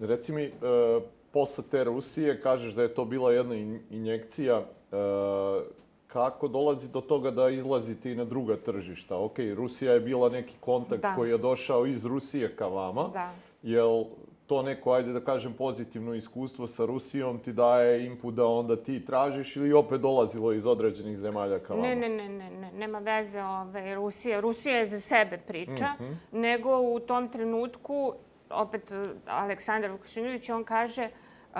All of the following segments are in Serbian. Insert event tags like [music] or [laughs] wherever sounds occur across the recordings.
reci mi, e, posle te Rusije, kažeš da je to bila jedna injekcija, e, kako dolazi do toga da izlazite i na druga tržišta? Ok, Rusija je bila neki kontakt da. koji je došao iz Rusije ka vama. Da. Jel to neko, ajde da kažem, pozitivno iskustvo sa Rusijom ti daje input da onda ti tražiš ili opet dolazilo iz određenih zemalja ka vama? Ne, ne, ne, ne, ne nema veze ove, Rusija. Rusija je za sebe priča, mm -hmm. nego u tom trenutku, opet Aleksandar Vukašinović, on kaže, uh,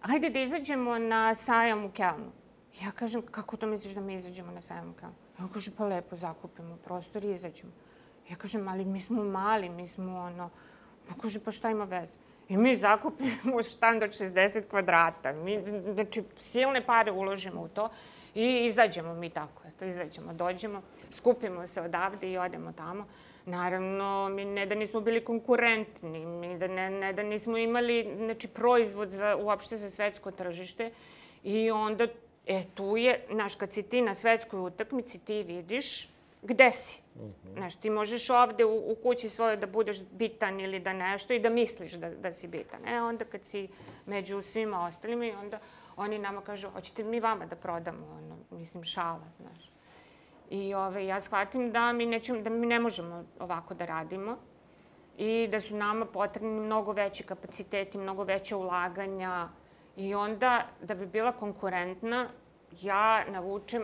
ajde da izađemo na sajam u Kelnu. Ja kažem, kako to misliš da mi izađemo na sajam u Kelnu? Ja kaže, pa lepo zakupimo prostor i izađemo. Ja kažem, ali mi smo mali, mi smo ono, Pa kaže, pa šta ima veze? I mi zakupimo štand od 60 kvadrata. Mi, znači, silne pare uložimo u to i izađemo mi tako. Eto, izađemo, dođemo, skupimo se odavde i odemo tamo. Naravno, mi ne da nismo bili konkurentni, mi da ne, ne da nismo imali znači, proizvod za, uopšte za svetsko tržište. I onda, e, tu je, znaš, kad si ti na svetskoj utakmici, ti vidiš gde si. -hmm. Znaš, ti možeš ovde u, u kući svojoj da budeš bitan ili da nešto i da misliš da, da si bitan. E, onda kad si među svima ostalima i onda oni nama kažu, hoćete mi vama da prodamo, ono, mislim, šala, znaš. I ove, ja shvatim da mi, nećemo, da mi ne možemo ovako da radimo i da su nama potrebni mnogo veći kapaciteti, mnogo veće ulaganja i onda da bi bila konkurentna ja navučem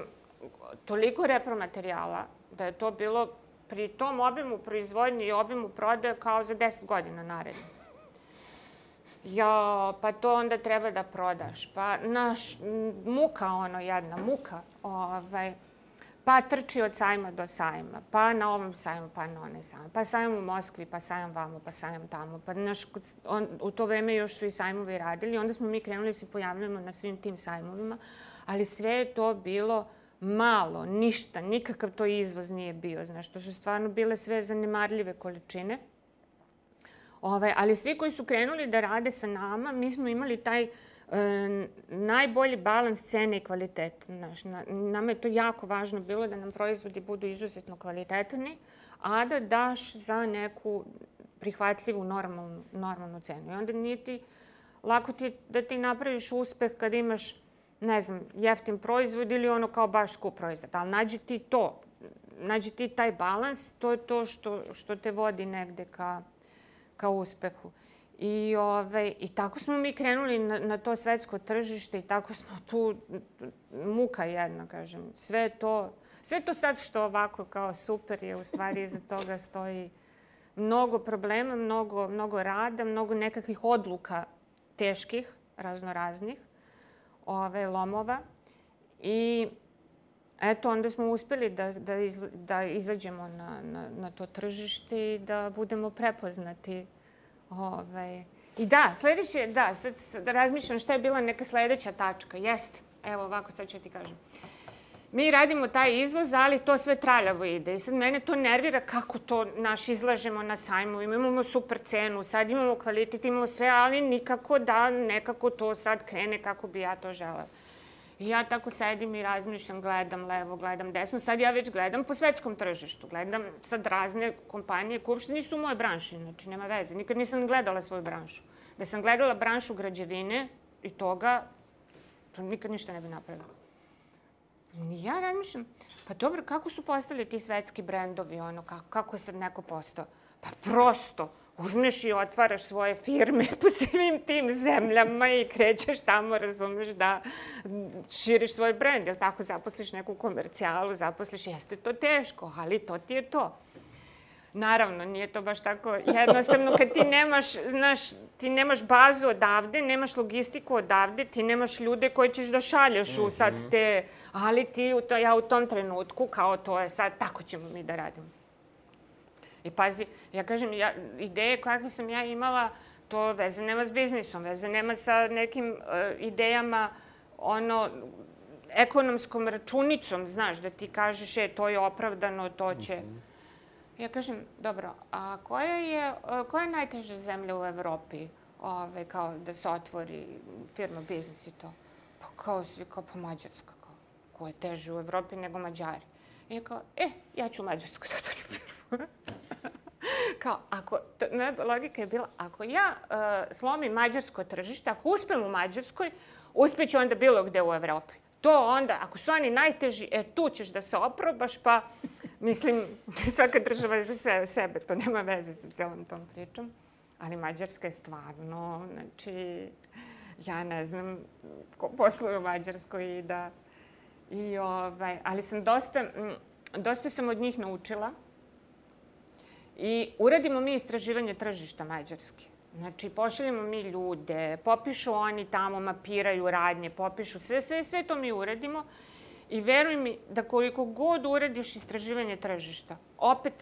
toliko repromaterijala da je to bilo pri tom obimu proizvodnje i obimu prodaje kao za 10 godina naredno. Ja, pa to onda treba da prodaš. Pa, naš, muka ono jedna, muka. Ovaj, pa trči od sajma do sajma, pa na ovom sajmu, pa na onaj sajmu, pa sajam u Moskvi, pa sajam vamo, pa sajam tamo. Pa naš, on, u to vreme još su i sajmovi radili, onda smo mi krenuli da se pojavljamo na svim tim sajmovima, ali sve je to bilo malo, ništa, nikakav to izvoz nije bio, znaš, to su stvarno bile sve zanemarljive količine. Ove, ali svi koji su krenuli da rade sa nama, mi smo imali taj e, najbolji balans cene i kvaliteta. Znaš, na, nama je to jako važno bilo da nam proizvodi budu izuzetno kvalitetni, a da daš za neku prihvatljivu normalnu, normalnu cenu. I onda nije ti, lako ti da ti napraviš uspeh kad imaš ne znam, jeftin proizvod ili ono kao baš skup proizvod. Ali nađi ti to, nađi ti taj balans, to je to što, što te vodi negde ka, ka uspehu. I, ove, I tako smo mi krenuli na, na to svetsko tržište i tako smo tu, muka jedna, kažem. Sve to, sve to sad što ovako kao super je, u stvari iza toga stoji mnogo problema, mnogo, mnogo rada, mnogo nekakvih odluka teških, raznoraznih ove, lomova. I eto, onda smo uspeli da, da, iz, da izađemo na, na, na to tržište i da budemo prepoznati. Ove. I da, sledeće, da, sad, sad razmišljam šta je bila neka sledeća tačka. Jeste, evo ovako sad ću ti kažem. Mi radimo taj izvoz, ali to sve traljavo ide. I sad mene to nervira kako to naš izlažemo na sajmu. Imamo super cenu, sad imamo kvalitet, imamo sve, ali nikako da nekako to sad krene kako bi ja to žela. I ja tako sedim i razmišljam, gledam levo, gledam desno. Sad ja već gledam po svetskom tržištu. Gledam sad razne kompanije koje uopšte nisu u moje branši, znači nema veze. Nikad nisam gledala svoju branšu. Da sam gledala branšu građevine i toga, to nikad ništa ne bi napravila. Ja razmišljam, pa dobro, kako su postali ti svetski brendovi, ono, kako, kako je sad neko postao? Pa prosto, uzmeš i otvaraš svoje firme [laughs] po svim tim zemljama i krećeš tamo, razumeš, da širiš svoj brend, jel tako, zaposliš neku komercijalu, zaposliš, jeste to teško, ali to ti je to. Naravno, nije to baš tako jednostavno kad ti nemaš, znaš, ti nemaš bazu odavde, nemaš logistiku odavde, ti nemaš ljude koje ćeš da šalješ u sad mhm. te, ali ti, u ja u tom trenutku, kao to je sad, tako ćemo mi da radimo. I pazi, ja kažem, ja, ideje kakve sam ja imala, to veze nema s biznisom, veze nema sa nekim uh, idejama, ono, ekonomskom računicom, znaš, da ti kažeš, je, to je opravdano, to će... Mm -hmm Ja kažem, dobro, a koja je, koja je najteža zemlja u Evropi ove, kao da se otvori firma, biznis i to? Pa kao, kao pa Mađarska, kao, ko je teže u Evropi nego Mađari. I ja kao, e, ja ću u Mađarsku da otvorim firmu. [laughs] kao, ako, moja logika je bila, ako ja uh, slomim mađarsko tržište, ako uspem u Mađarskoj, uspeću onda bilo gde u Evropi. To onda, ako su oni najteži, e, tu ćeš da se oprobaš, pa mislim, [laughs] svaka država je za sve sebe, to nema veze sa celom tom pričom. Ali Mađarska je stvarno, znači, ja ne znam ko posluje u Mađarskoj i da... I, ovaj, ali sam dosta, dosta sam od njih naučila. I uradimo mi istraživanje tržišta Mađarske. Znači, pošaljemo mi ljude, popišu oni tamo, mapiraju radnje, popišu sve, sve, sve to mi uradimo. I veruj mi da koliko god uradiš istraživanje tržišta, opet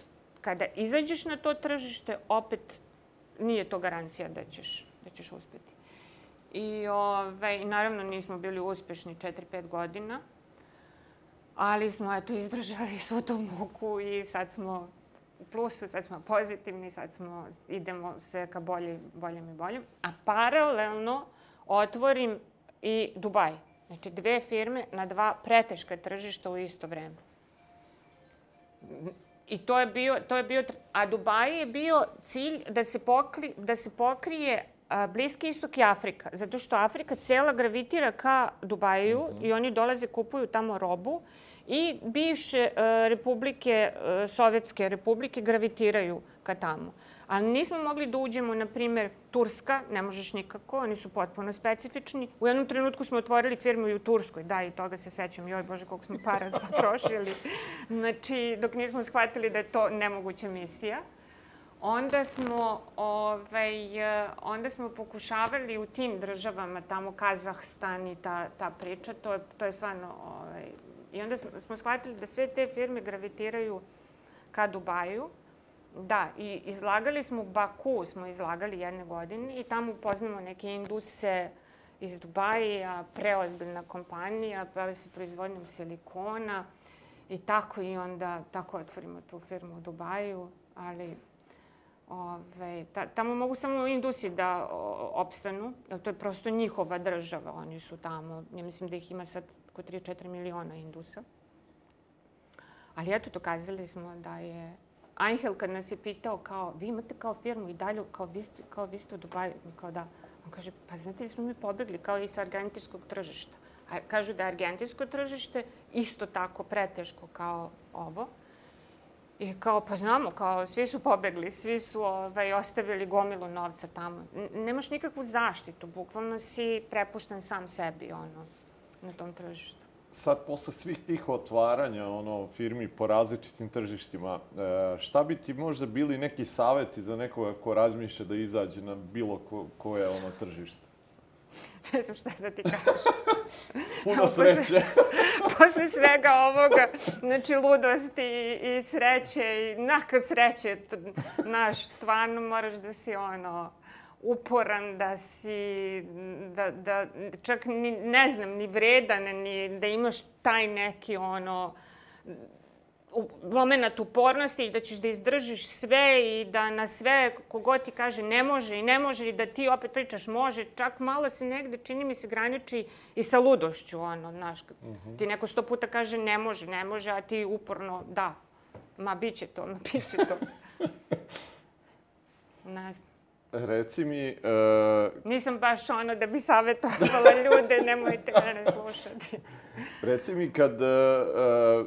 kada izađeš na to tržište, opet nije to garancija da ćeš, da ćeš uspeti. I ovaj, naravno nismo bili uspešni 4-5 godina, ali smo eto izdržali svu tu muku i sad smo u plusu, sad smo pozitivni, sad smo, idemo sve ka bolje, boljem i boljem. A paralelno otvorim i Dubaj. Znači dve firme na dva preteška tržišta u isto vreme. I to je bio, to je bio, a Dubaj je bio cilj da se, pokri, da se pokrije a, Bliski istok i Afrika. Zato što Afrika cela gravitira ka Dubaju mm -hmm. i oni dolaze, kupuju tamo robu i bivše uh, republike, uh, sovjetske republike gravitiraju ka tamo. Ali nismo mogli da uđemo, na primjer, Turska, ne možeš nikako, oni su potpuno specifični. U jednom trenutku smo otvorili firmu i u Turskoj, da, i toga se sećam, joj Bože, koliko smo para [laughs] potrošili. Znači, dok nismo shvatili da je to nemoguća misija. Onda smo, ovaj, onda smo pokušavali u tim državama, tamo Kazahstan i ta, ta priča, to je, to je stvarno ovaj, I onda smo, shvatili da sve te firme gravitiraju ka Dubaju. Da, i izlagali smo u Baku, smo izlagali jedne godine i tamo upoznamo neke induse iz Dubaja, preozbiljna kompanija, bave se proizvodnjom silikona i tako i onda tako otvorimo tu firmu u Dubaju, ali Ove, ta, tamo mogu samo indusi da o, opstanu, jer to je prosto njihova država. Oni su tamo, ja mislim da ih ima sad oko 3-4 miliona indusa. Ali eto, dokazali smo da je Angel kad nas je pitao kao, vi imate kao firmu i dalje, kao vi ste, kao vi ste u Dubaju, kao da. On kaže, pa znate da smo mi pobegli kao i sa argentinskog tržišta. A kažu da je argentinsko tržište isto tako preteško kao ovo. I kao, pa znamo, kao, svi su pobegli, svi su ovaj, ostavili gomilu novca tamo. N nemaš nikakvu zaštitu, bukvalno si prepušten sam sebi, ono na tom tržištu. Sad, posle svih tih otvaranja ono, firmi po različitim tržištima, e, šta bi ti možda bili neki saveti za nekoga ko razmišlja da izađe na bilo ko, koje ono tržište? [laughs] ne znam šta da ti kažem. [laughs] Puno sreće. Posle, [laughs] posle svega ovoga, znači ludosti i, i sreće i nakon sreće, naš, stvarno moraš da si ono, uporan, da si, da, da čak ni, ne znam, ni vredan, ni da imaš taj neki ono, moment upornosti i da ćeš da izdržiš sve i da na sve kogod ti kaže ne može i ne može i da ti opet pričaš može, čak malo se negde čini mi se graniči i sa ludošću, ono, znaš, mhm. -huh. ti neko sto puta kaže ne može, ne može, a ti uporno da, ma bit će to, ma bit će to. [laughs] ne znam. Reci mi... Uh... Nisam baš ono da bi savjetovala ljude, nemojte mene slušati. Reci mi kad uh,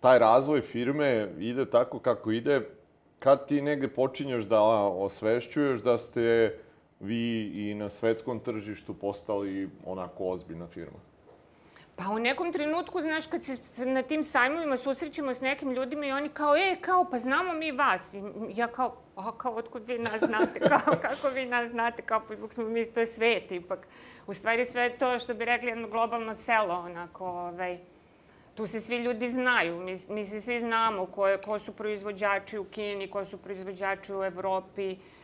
taj razvoj firme ide tako kako ide, kad ti negde počinješ da osvešćuješ da ste vi i na svetskom tržištu postali onako ozbiljna firma? Pa u nekom trenutku, znaš, kad se na tim sajmovima susrećemo s nekim ljudima i oni kao, e, kao, pa znamo mi vas. I ja kao, a kao, otkud vi nas znate, [laughs] kao, kako vi nas znate, kao, pa smo mi, to je svet ipak. U stvari sve to, što bi rekli, jedno globalno selo, onako, ovaj, tu se svi ljudi znaju, mi, mi se svi znamo ko, je, ko su proizvođači u Kini, ko su proizvođači u Evropi, uh,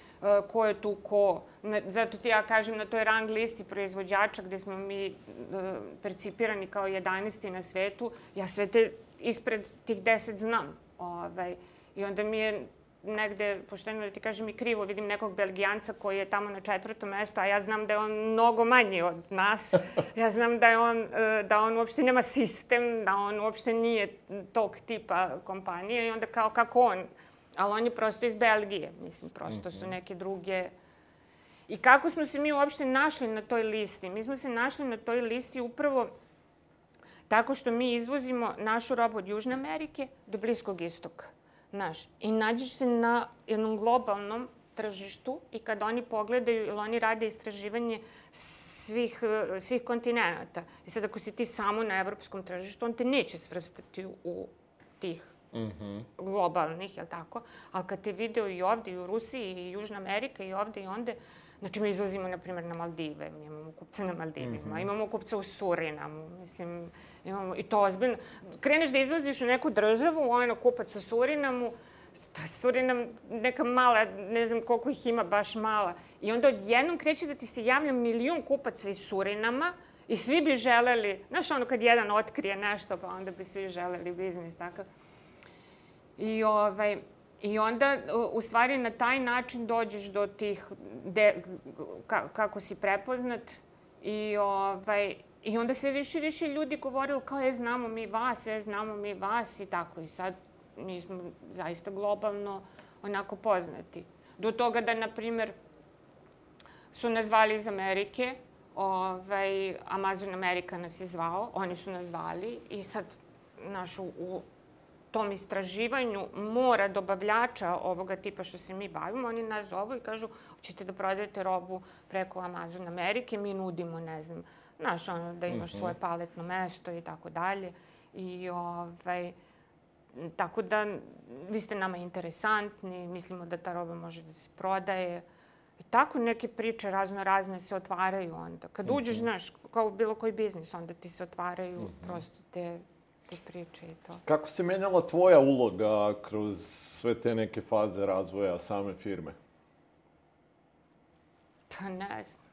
ko je tu ko. Zato ti ja kažem na toj rang listi proizvođača gde smo mi uh, percipirani kao 11. na svetu, ja sve te ispred tih 10 znam. Ovaj, I onda mi je negde, pošteno da ti kažem i krivo, vidim nekog Belgijanca koji je tamo na četvrtom mestu, a ja znam da je on mnogo manji od nas. Ja znam da, je on, e, da on uopšte nema sistem, da on uopšte nije tog tipa kompanije i onda kao kako on Ali on je prosto iz Belgije, mislim, prosto su neke druge... I kako smo se mi uopšte našli na toj listi? Mi smo se našli na toj listi upravo tako što mi izvozimo našu robu od Južne Amerike do Bliskog istoka. Naš. I nađeš se na jednom globalnom tržištu i kad oni pogledaju ili oni rade istraživanje svih, svih kontinenta. I sad ako si ti samo na evropskom tržištu, on te neće svrstati u tih mm -hmm. globalnih, jel tako? Ali kad te video i ovde, i u Rusiji, i Južna Amerika, i ovde, i onde, Znači, mi izvozimo, na primjer, na Maldive, mi imamo kupca na Maldivima, mm -hmm. imamo kupca u Surinamu, mislim, imamo, i to ozbiljno. Kreneš da izvoziš u neku državu, ono, kupac u Surinamu, Surinam neka mala, ne znam koliko ih ima, baš mala. I onda odjednom kreće da ti se javlja milijun kupaca iz Surinama i svi bi želeli, znaš ono kad jedan otkrije nešto, pa onda bi svi želeli biznis takav. I ovaj, I onda, u stvari, na taj način dođeš do tih, de, ka, kako si prepoznat i, ovaj, i onda se više i više ljudi govorili kao, je, znamo mi vas, je, znamo mi vas i tako. I sad mi smo zaista globalno onako poznati. Do toga da, na primer, su nas zvali iz Amerike, ovaj, Amazon Amerika nas je zvao, oni su nas zvali i sad, našu, u tom istraživanju mora dobavljača ovoga tipa što se mi bavimo, oni nas zovu i kažu hoćete da prodajete robu preko Amazon Amerike, mi nudimo, ne znam, znaš, ono, da imaš svoje mhm. paletno mesto i tako dalje. I, ovaj, tako da, vi ste nama interesantni, mislimo da ta roba može da se prodaje. I tako neke priče razno razne se otvaraju onda. Kad uđeš, mhm. znaš, kao bilo koji biznis, onda ti se otvaraju mhm. prosto te te priče i to. Kako se menjala tvoja uloga kroz sve te neke faze razvoja same firme? Pa ne znam.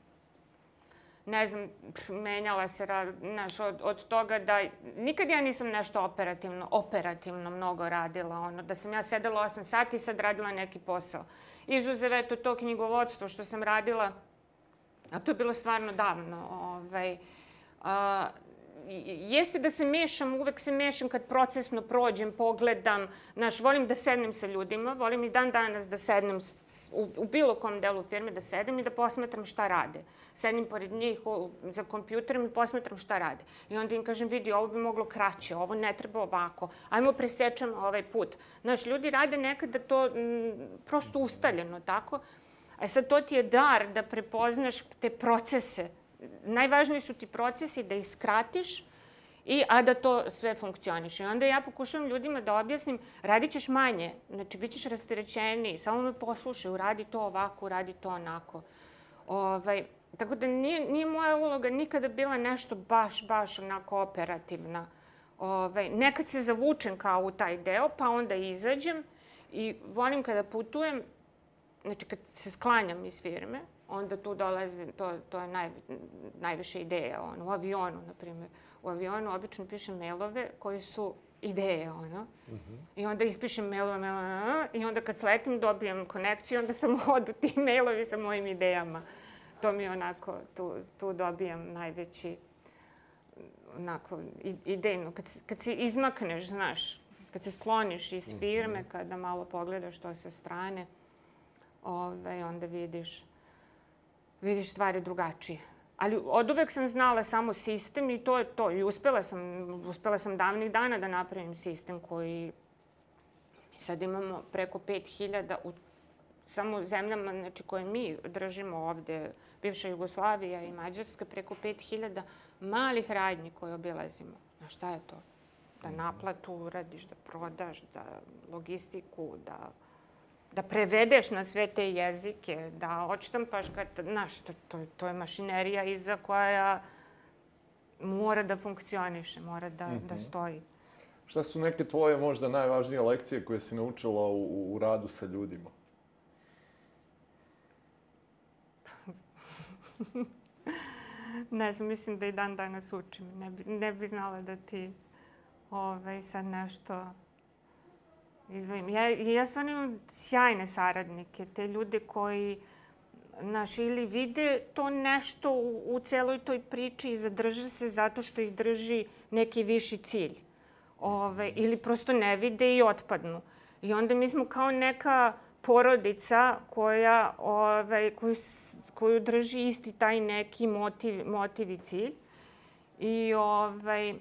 Ne znam, menjala se, znaš, od, od toga da... Nikad ja nisam nešto operativno, operativno mnogo radila, ono, da sam ja sedela 8 sati i sad radila neki posao. Izuzev, eto, to knjigovodstvo što sam radila, a to je bilo stvarno davno, ovaj, a, jeste da se mešam, uvek se mešam kad procesno prođem, pogledam. Znaš, volim da sednem sa ljudima, volim i dan danas da sednem u, u bilo kom delu firme, da sedem i da posmetram šta rade. Sednem pored njih o, za kompjuterom i posmetram šta rade. I onda im kažem, vidi, ovo bi moglo kraće, ovo ne treba ovako, ajmo presečemo ovaj put. Znaš, ljudi rade nekada to m, prosto ustaljeno, tako? A sad to ti je dar da prepoznaš te procese najvažniji su ti procesi da ih skratiš, I, a da to sve funkcioniše. I onda ja pokušavam ljudima da objasnim, radit ćeš manje, znači bit ćeš rasterećeniji, samo me poslušaj, uradi to ovako, uradi to onako. Ovaj, tako da nije, nije moja uloga nikada bila nešto baš, baš onako operativna. Ovaj, nekad se zavučem kao u taj deo, pa onda izađem i volim kada putujem, znači kad se sklanjam iz firme, onda tu dolazi, to, to je naj, najviše ideja, ono, u avionu, na primjer. U avionu obično pišem mailove koji su ideje, ono. Uh mhm. -huh. I onda ispišem mailove, mailove, i onda kad sletim dobijem konekciju, onda sam [laughs] odu ti mailovi sa mojim idejama. To mi onako, tu, tu dobijam najveći onako, idejno. Kad, kad se izmakneš, znaš, kad se skloniš iz mhm. firme, kada malo pogledaš to sa strane, ovaj, onda vidiš vidiš stvari drugačije. Ali od uvek sam znala samo sistem i to je to. I uspela sam, uspela sam davnih dana da napravim sistem koji... Sad imamo preko 5000 u samo zemljama znači, koje mi držimo ovde, bivša Jugoslavija i Mađarska, preko 5000 malih radnji koje obilazimo. Na šta je to? Da naplatu uradiš, da prodaš, da logistiku, da da prevedeš na sve te jezike, da odštampaš, kad, znaš, to, to, to je mašinerija iza koja mora da funkcioniše, mora da, mm -hmm. da mhm. stoji. Šta su neke tvoje možda najvažnije lekcije koje si naučila u, u radu sa ljudima? [laughs] ne znam, mislim da i dan danas učim. Ne bi, ne bi znala da ti ovaj, sad nešto izdvojim. Ja, ja stvarno imam sjajne saradnike, te ljude koji naš, ili vide to nešto u, u celoj toj priči i zadrže se zato što ih drži neki viši cilj. Ove, ili prosto ne vide i otpadnu. I onda mi smo kao neka porodica koja, ovaj, koju, koju drži isti taj neki motiv, motiv i cilj. I, ovaj,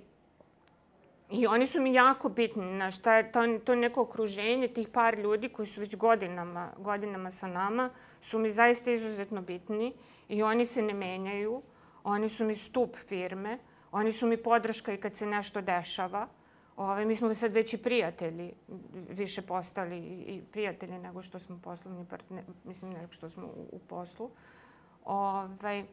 I oni su mi jako bitni, na šta je to, to neko okruženje tih par ljudi koji su već godinama, godinama sa nama, su mi zaista izuzetno bitni i oni se ne menjaju. Oni su mi stup firme, oni su mi podrška i kad se nešto dešava. Ove, mi smo sad već i prijatelji, više postali i prijatelji nego što smo poslovni partner, mislim nego što smo u, u poslu. Ove,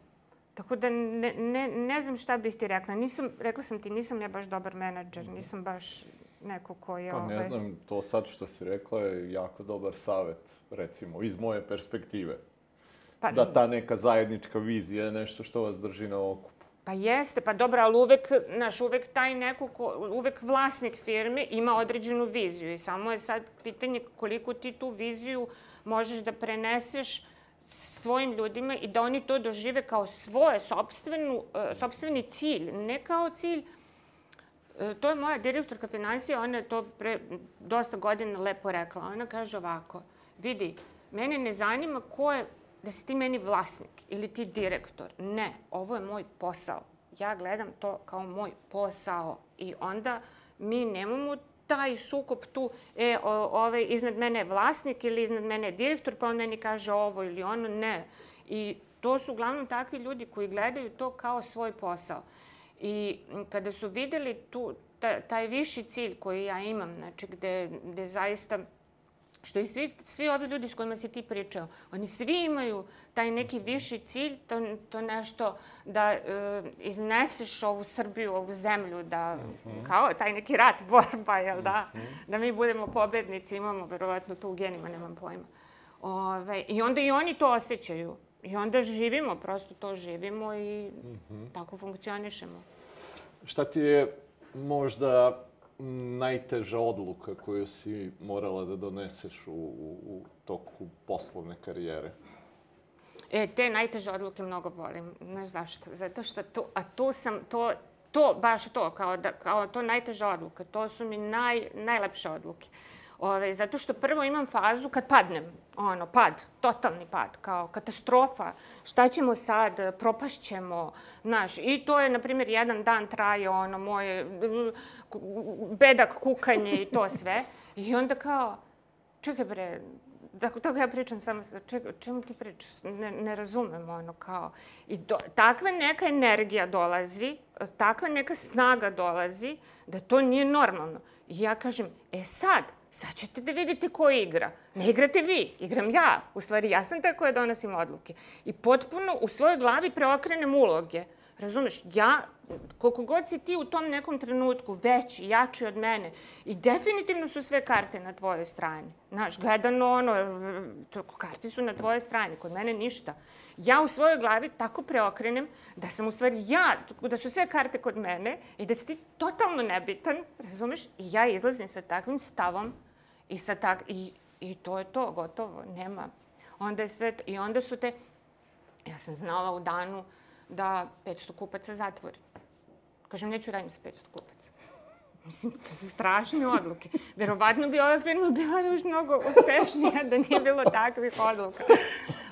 tako da ne, ne, ne znam šta bih ti rekla. Nisam, rekla sam ti, nisam ja baš dobar menadžer, nisam baš neko ko je... Pa ne ove... znam, to sad što si rekla je jako dobar savet, recimo, iz moje perspektive. Pa, da ta neka zajednička vizija je nešto što vas drži na okupu. Pa jeste, pa dobro, ali uvek, naš, uvek taj neko, ko, uvek vlasnik firme ima određenu viziju i samo je sad pitanje koliko ti tu viziju možeš da preneseš svojim ljudima i da oni to dožive kao svoje sobstvenu, e, sobstveni cilj, ne kao cilj e, To je moja direktorka financija, ona je to pre dosta godina lepo rekla. Ona kaže ovako, vidi, mene ne zanima ko je da si ti meni vlasnik ili ti direktor. Ne, ovo je moj posao. Ja gledam to kao moj posao i onda mi nemamo taj sukob tu, e, o, ovaj, iznad mene vlasnik ili iznad mene direktor, pa on meni kaže ovo ili ono, ne. I to su uglavnom takvi ljudi koji gledaju to kao svoj posao. I kada su videli tu, taj viši cilj koji ja imam, znači gde, gde zaista što i svi, svi ovi ljudi s kojima si ti pričao, oni svi imaju taj neki viši cilj, to, to nešto da e, izneseš ovu Srbiju, ovu zemlju, da, mm -hmm. kao taj neki rat, [laughs] borba, jel da? Mm -hmm. Da mi budemo pobednici, imamo verovatno to u genima, nemam pojma. Ove, I onda i oni to osjećaju. I onda živimo, prosto to živimo i mm -hmm. tako funkcionišemo. Šta ti je možda najteža odluka koju si morala da doneseš u, u, u toku poslovne karijere? E, te najteže odluke mnogo volim. Znaš zašto? Zato što to, a tu sam, to, to, baš to, kao, da, kao to najteža odluka, to su mi naj, najlepše odluke. Ove, zato što prvo imam fazu kad padnem, ono, pad, totalni pad, kao katastrofa, šta ćemo sad, propašćemo, znaš, i to je, na primjer, jedan dan traje, ono, moje, bedak kukanje i to sve, i onda kao, čekaj bre, tako, tako ja pričam samo, čekaj, čemu ti pričaš, ne, ne razumem, ono, kao, i do, takva neka energija dolazi, takva neka snaga dolazi, da to nije normalno. I ja kažem, e sad, sad ćete da vidite ko igra. Ne igrate vi, igram ja. U stvari, ja sam ta koja donosim odluke. I potpuno u svojoj glavi preokrenem uloge. Razumeš, ja, koliko god si ti u tom nekom trenutku veći, jači od mene, i definitivno su sve karte na tvojoj strani. Znaš, gledano ono, karte su na tvojoj strani, kod mene ništa. Ja u svojoj glavi tako preokrenem da sam u stvari ja, da su sve karte kod mene i da si ti totalno nebitan, razumeš? I ja izlazim sa takvim stavom i, sa tak, i, i to je to, gotovo, nema. Onda je sve, i onda su te, ja sam znala u danu, da 500 kupaca zatvori. Kažem, neću radim sa 500 kupaca. Mislim, to su strašne odluke. Verovatno bi ova firma bila još mnogo uspešnija da nije bilo takvih odluka.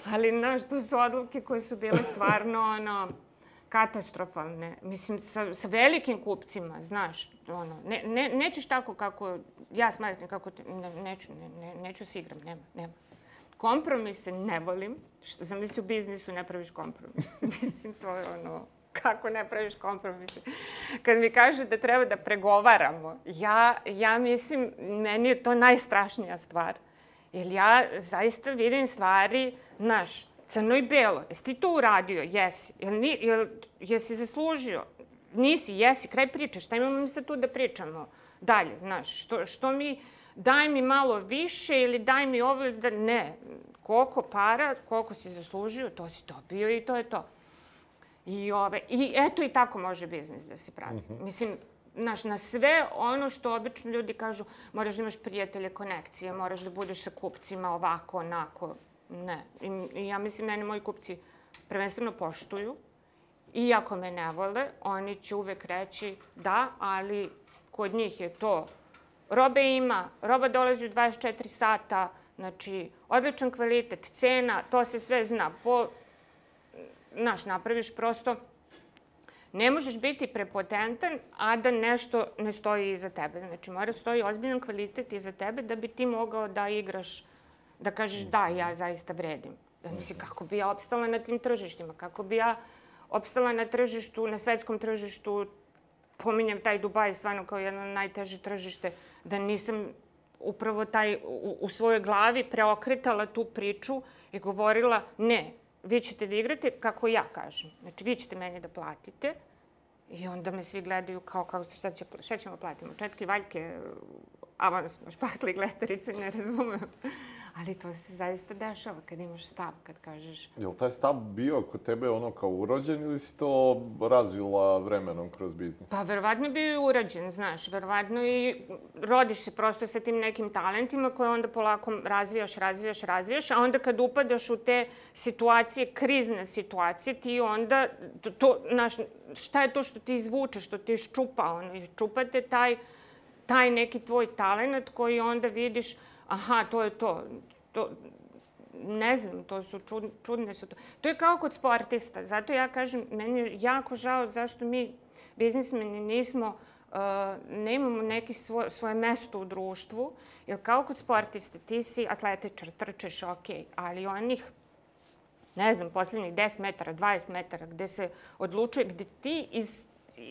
Ali, znaš, to su odluke koje su bile stvarno, ono, katastrofalne. Mislim, sa, sa velikim kupcima, znaš, ono, ne, ne, nećeš tako kako, ja smatram kako, te, ne, neću, ne, ne, neću se igram, nema, nema. Kompromise ne volim. Što sam misli u biznisu ne praviš kompromis. [laughs] Mislim, to je ono, kako ne praviš kompromise. Kad mi kažu da treba da pregovaramo, ja, ja mislim, meni je to najstrašnija stvar. Jer ja zaista vidim stvari, znaš, crno i belo. Jesi ti to uradio? Jesi. Jel, ni, jel, jesi zaslužio? Nisi, jesi. Kraj priče. Šta imamo mi sad tu da pričamo? Dalje, znaš, što, što mi daj mi malo više ili daj mi ovo, da ne. Koliko para, koliko si zaslužio, to si dobio i to je to. I, ove, I eto i tako može biznis da se pravi. Mm -hmm. Mislim, znaš, na sve ono što obično ljudi kažu, moraš da imaš prijatelje, konekcije, moraš da budeš sa kupcima ovako, onako. Ne. I, ja mislim, mene moji kupci prvenstveno poštuju. Iako me ne vole, oni će uvek reći da, ali kod njih je to robe ima, roba dolazi u 24 sata, znači, odličan kvalitet, cena, to se sve zna. Po, znaš, napraviš prosto, ne možeš biti prepotentan, a da nešto ne stoji iza tebe. Znači, mora stoji ozbiljan kvalitet iza tebe da bi ti mogao da igraš, da kažeš da, ja zaista vredim. Da misli, kako bi ja opstala na tim tržištima, kako bi ja opstala na tržištu, na svetskom tržištu, pominjem taj Dubaj stvarno kao jedno najteže tržište, da nisam upravo taj u, u svojoj glavi preokretala tu priču i govorila ne, vi ćete da igrate kako ja kažem. Znači, vi ćete meni da platite i onda me svi gledaju kao, kao šta, će, šta ćemo platiti? Četke, valjke, avansno, špatli, gletarice, ne razumem. Ali to se zaista dešava kad imaš stav, kad kažeš... Je li taj stav bio kod tebe ono kao urođen ili si to razvila vremenom kroz biznis? Pa verovatno bio i urađen, znaš. Verovatno i rodiš se prosto sa tim nekim talentima koje onda polako razvijaš, razvijaš, razvijaš, a onda kad upadaš u te situacije, krizne situacije, ti onda, to, to znaš, šta je to što ti izvuče, što ti iščupa, ono, iščupate taj, taj neki tvoj talent koji onda vidiš, aha, to je to. to ne znam, to su čud, čudne su to. To je kao kod sportista. Zato ja kažem, meni je jako žao zašto mi biznismeni nismo uh, ne imamo neki svoj, svoje mesto u društvu, jer kao kod sportiste, ti si atletičar, trčeš, ok, ali onih ne znam, poslednjih 10 metara, 20 metara, gde se odlučuje, gde ti iz,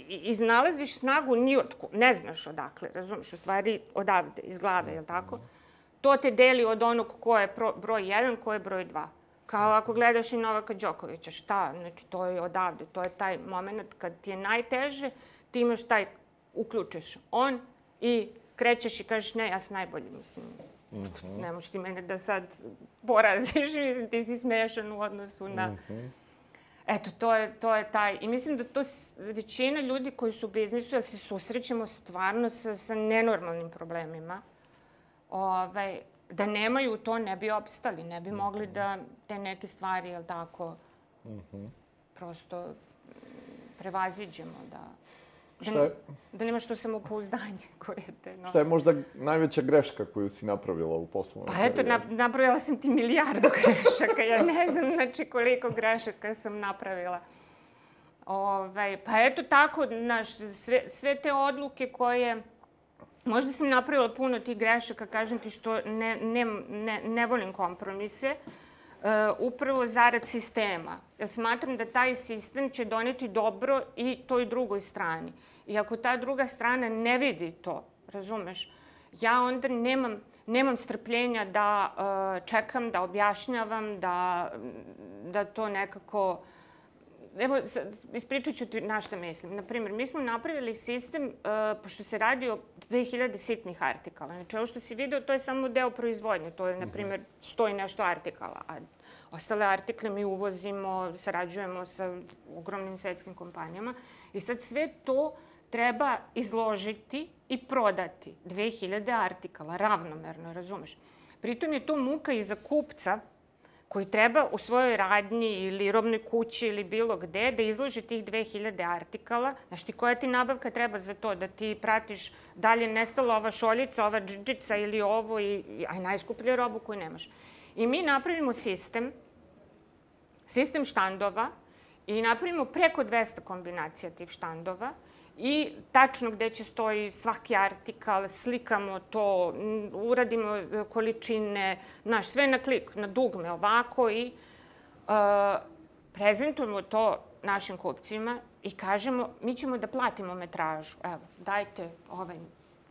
iznalaziš snagu nijotku, ne znaš odakle, razumiješ, u stvari odavde, iz glave, je li tako? Mm to te deli od onog ko je pro, broj 1, ko je broj 2. Kao ako gledaš i Novaka Đokovića, šta? Znači, to je odavde, to je taj moment kad ti je najteže, ti imaš taj, uključiš on i krećeš i kažeš ne, ja sam najbolji, mislim. Mm -hmm. Ne možeš ti mene da sad poraziš, [laughs] mislim, ti si smešan u odnosu na... Mm -hmm. Eto, to je, to je taj... I mislim da to većina ljudi koji su u biznisu, jer se susrećemo stvarno sa, sa nenormalnim problemima, ovaj, da nemaju to ne bi opstali, ne bi mogli da te neke stvari, jel tako, mm -hmm. prosto prevaziđemo, da, da, je, da nemaš to samopouzdanje [laughs] koje te nosi. Šta je možda najveća greška koju si napravila u poslovnoj Pa eto, na, napravila sam ti milijardu [laughs] grešaka, ja ne znam znači koliko grešaka sam napravila. Ove, ovaj, pa eto tako, naš, sve, sve te odluke koje Možda sam napravila puno tih grešaka, kažem ti što ne, ne, ne, ne volim kompromise, uh, upravo zarad sistema. Jer smatram da taj sistem će doneti dobro i toj drugoj strani. I ako ta druga strana ne vidi to, razumeš, ja onda nemam, nemam strpljenja da uh, čekam, da objašnjavam, da, da to nekako uh, evo, ispričat ću ti na šta mislim. Naprimjer, mi smo napravili sistem, uh, pošto se radi o 2000 sitnih artikala. Znači, ovo što si video, to je samo deo proizvodnje. To je, na primjer, stoji nešto artikala. A ostale artikle mi uvozimo, sarađujemo sa ogromnim svetskim kompanijama. I sad sve to treba izložiti i prodati. 2000 artikala, ravnomerno, razumeš? Pritom je to muka i za kupca, koji treba u svojoj radnji ili robnoj kući ili bilo gde da izloži tih 2000 artikala. Znaš ti koja ti nabavka treba za to? Da ti pratiš dalje nestala ova šoljica, ova džiđica ili ovo, i, aj najskuplju robu koju nemaš. I mi napravimo sistem, sistem štandova i napravimo preko 200 kombinacija tih štandova i tačno gde će stoji svaki artikal, slikamo to, uradimo e, količine, znaš, sve na klik, na dugme, ovako i uh, prezentujemo to našim kupcima i kažemo, mi ćemo da platimo metražu. Evo, dajte ovaj,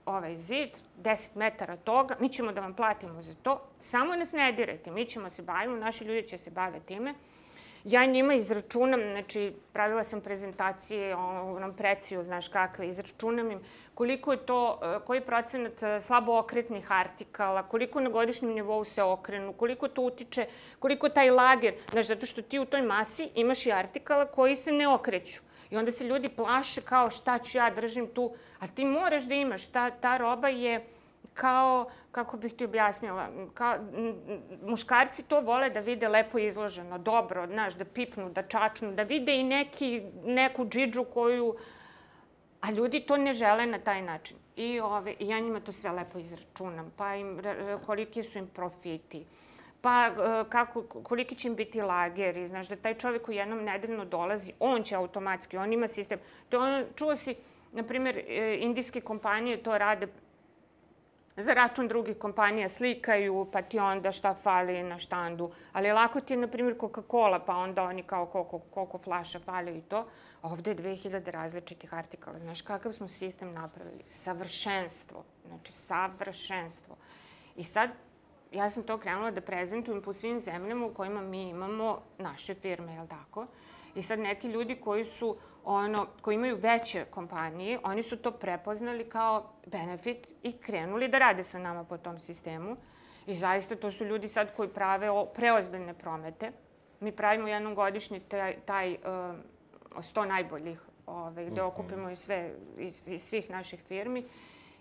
ovaj zid, 10 metara toga, mi ćemo da vam platimo za to. Samo nas ne dirajte, mi ćemo se bavimo, naši ljudi će se bave time. Ja njima izračunam, znači pravila sam prezentacije onom preciju, znaš kakve, izračunam im koliko je to, e, koji procenat e, slabo okretnih artikala, koliko na godišnjem nivou se okrenu, koliko to utiče, koliko taj lager, znaš, zato što ti u toj masi imaš i artikala koji se ne okreću. I onda se ljudi plaše kao šta ću ja držim tu, a ti moraš da imaš, ta, ta roba je kao, kako bih ti objasnila, kao, muškarci to vole da vide lepo izloženo, dobro, znaš, da pipnu, da čačnu, da vide i neki, neku džidžu koju A ljudi to ne žele na taj način. I, ove, i ja njima to sve lepo izračunam. Pa im, koliki su im profiti. Pa e, kako, koliki će im biti lageri. Znaš da taj čovjek koji jednom nedeljno dolazi, on će automatski, on ima sistem. To ono, čuo si, na primjer, e, indijske kompanije to rade za račun drugih kompanija slikaju, pa ti onda šta fali na štandu. Ali lako ti je, na primjer, Coca-Cola, pa onda oni kao koliko, koliko flaša fali i to. Ovde je 2000 različitih artikala. Znaš kakav smo sistem napravili? Savršenstvo. Znači, savršenstvo. I sad, ja sam to krenula da prezentujem po svim zemljama u kojima mi imamo naše firme, jel tako? I sad neki ljudi koji su ono, koji imaju veće kompanije, oni su to prepoznali kao benefit i krenuli da rade sa nama po tom sistemu. I zaista to su ljudi sad koji prave o, preozbiljne promete. Mi pravimo jednom godišnje taj, taj uh, 100 najboljih, ovaj, gde mhm. okupimo i sve iz, iz svih naših firmi.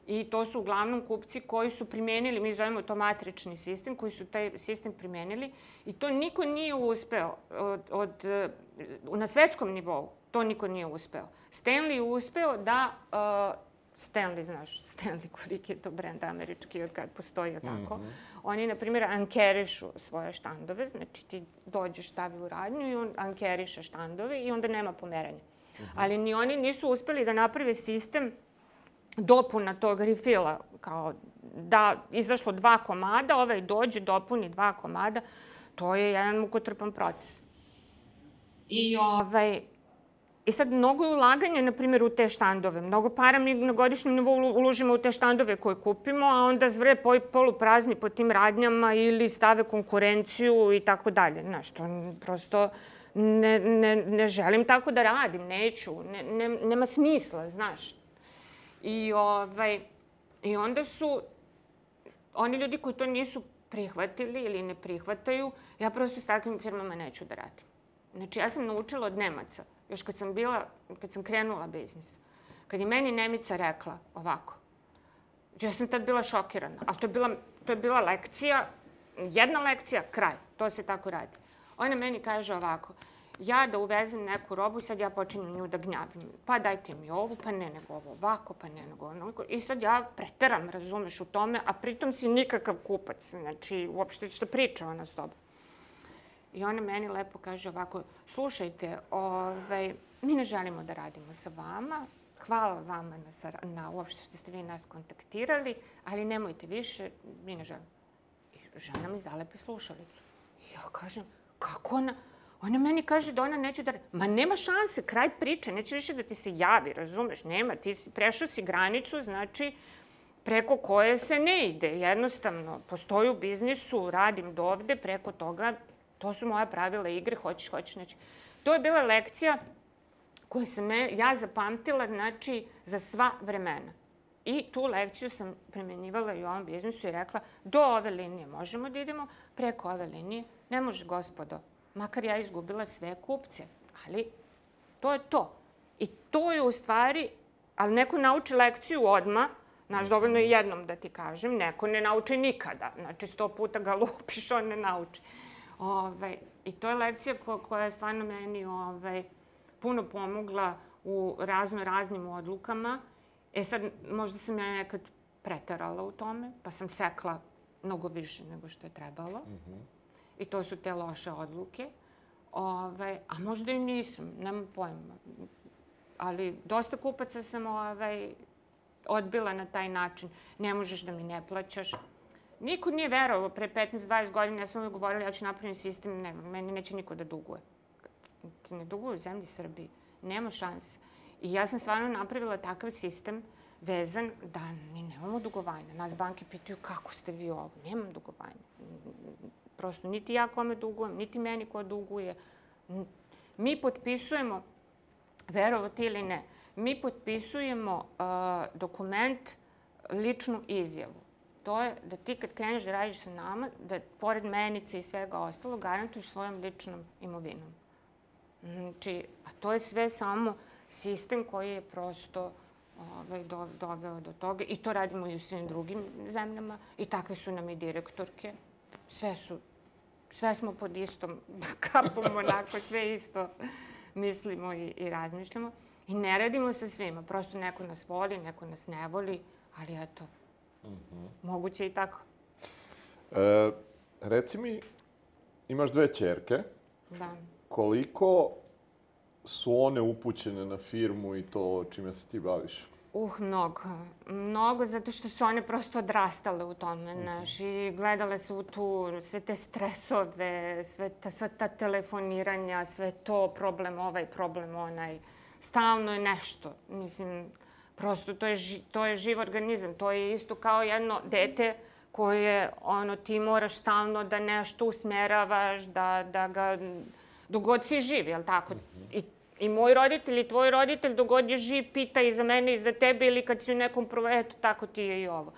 I to su uglavnom kupci koji su primenili, mi zovemo to matrični sistem, koji su taj sistem primenili i to niko nije uspeo od, od, na svetskom nivou to niko nije uspeo. Stanley je uspeo da, uh, Stanley, znaš, Stanley koliki je to brend američki od kad postoji, tako. Mm -hmm. Oni, na primjer, ankerišu svoje štandove, znači ti dođeš, stavi u radnju i on ankeriše štandove i onda nema pomeranja. Mm -hmm. Ali ni oni nisu uspeli da naprave sistem dopuna tog refila, kao da izašlo dva komada, ovaj dođe, dopuni dva komada, to je jedan mukotrpan proces. I ovaj, I sad mnogo je ulaganja, na primjer, u te štandove. Mnogo para mi na godišnjem nivou uložimo u te štandove koje kupimo, a onda zvre poluprazni po tim radnjama ili stave konkurenciju i tako dalje. Znaš, to prosto ne, ne, ne želim tako da radim, neću, ne, ne, nema smisla, znaš. I, ovaj, I onda su oni ljudi koji to nisu prihvatili ili ne prihvataju, ja prosto s takvim firmama neću da radim. Znači, ja sam naučila od Nemaca još kad sam bila, kad sam krenula biznis, kad je meni Nemica rekla ovako, ja sam tad bila šokirana, ali to je bila, to je bila lekcija, jedna lekcija, kraj, to se tako radi. Ona meni kaže ovako, ja da uvezem neku robu i sad ja počinjem nju da gnjavim. Pa dajte mi ovu, pa ne nego ovo ovako, pa ne nego ono. I sad ja preteram, razumeš, u tome, a pritom si nikakav kupac. Znači, uopšte što priča ona s tobom. I ona meni lepo kaže ovako, slušajte, ovaj, mi ne želimo da radimo sa vama, hvala vama na, na uopšte što ste vi nas kontaktirali, ali nemojte više, mi ne želimo. I žena mi zalepi slušalicu. I ja kažem, kako ona? Ona meni kaže da ona neće da... Ma nema šanse, kraj priče, neće više da ti se javi, razumeš? Nema, ti si, prešao si granicu, znači preko koje se ne ide. Jednostavno, postoji u biznisu, radim do ovde, preko toga To su moja pravila igre, hoćeš, hoćeš, neće. To je bila lekcija koju sam ja zapamtila, znači, za sva vremena. I tu lekciju sam primenjivala i u ovom biznisu i rekla, do ove linije možemo da idemo, preko ove linije ne može, gospodo. Makar ja izgubila sve kupce, ali to je to. I to je u stvari, ali neko nauči lekciju odma, Znaš, dovoljno je jednom da ti kažem, neko ne nauči nikada. Znači, sto puta ga [laughs] lupiš, on ne nauči. Ove, ovaj, I to je lekcija ko, koja je stvarno meni ove, ovaj, puno pomogla u razno raznim odlukama. E sad, možda sam ja nekad pretarala u tome, pa sam sekla mnogo više nego što je trebalo. Mm -hmm. I to su te loše odluke. Ovaj, a možda i nisam, nemam pojma. Ali dosta kupaca sam ovaj, odbila na taj način. Ne možeš da mi ne plaćaš, Niko nije verovao pre 15-20 godina, ja sam uvijek govorila ja ću napraviti sistem, ne, meni neće niko da duguje. Ti ne duguje u zemlji Srbiji, nema šanse. I ja sam stvarno napravila takav sistem vezan da mi nemamo dugovanja. Nas banke pitaju kako ste vi ovo, nemam dugovanja. Prosto niti ja kome dugujem, niti meni ko duguje. Mi potpisujemo, verovo ti ili ne, mi potpisujemo uh, dokument, ličnu izjavu to je da ti kad kreneš da radiš sa nama, da pored menice i svega ostalo, garantuješ svojom ličnom imovinom. Znači, a to je sve samo sistem koji je prosto ovaj, do, doveo do toga i to radimo i u svim drugim zemljama i takve su nam i direktorke. Sve su, sve smo pod istom [laughs] kapom, onako, sve isto mislimo i, i razmišljamo. I ne radimo sa svima. Prosto neko nas voli, neko nas ne voli, ali eto, mm -hmm. moguće i tako. E, reci mi, imaš dve čerke. Da. Koliko su one upućene na firmu i to čime se ti baviš? Uh, mnogo. Mnogo, zato što su one prosto odrastale u tome, znaš, i gledale su tu sve te stresove, sve ta, sve ta telefoniranja, sve to, problem ovaj, problem onaj. Stalno je nešto. Mislim, prosto to je, to je živ organizam. To je isto kao jedno dete koje, ono, ti moraš stalno da nešto usmeravaš, da, da ga, dogod si živ, jel tako? I I moj roditelj i tvoj roditelj, dogod je živ, pita i za mene i za tebe ili kad si u nekom prvo, eto, tako ti je i ovo.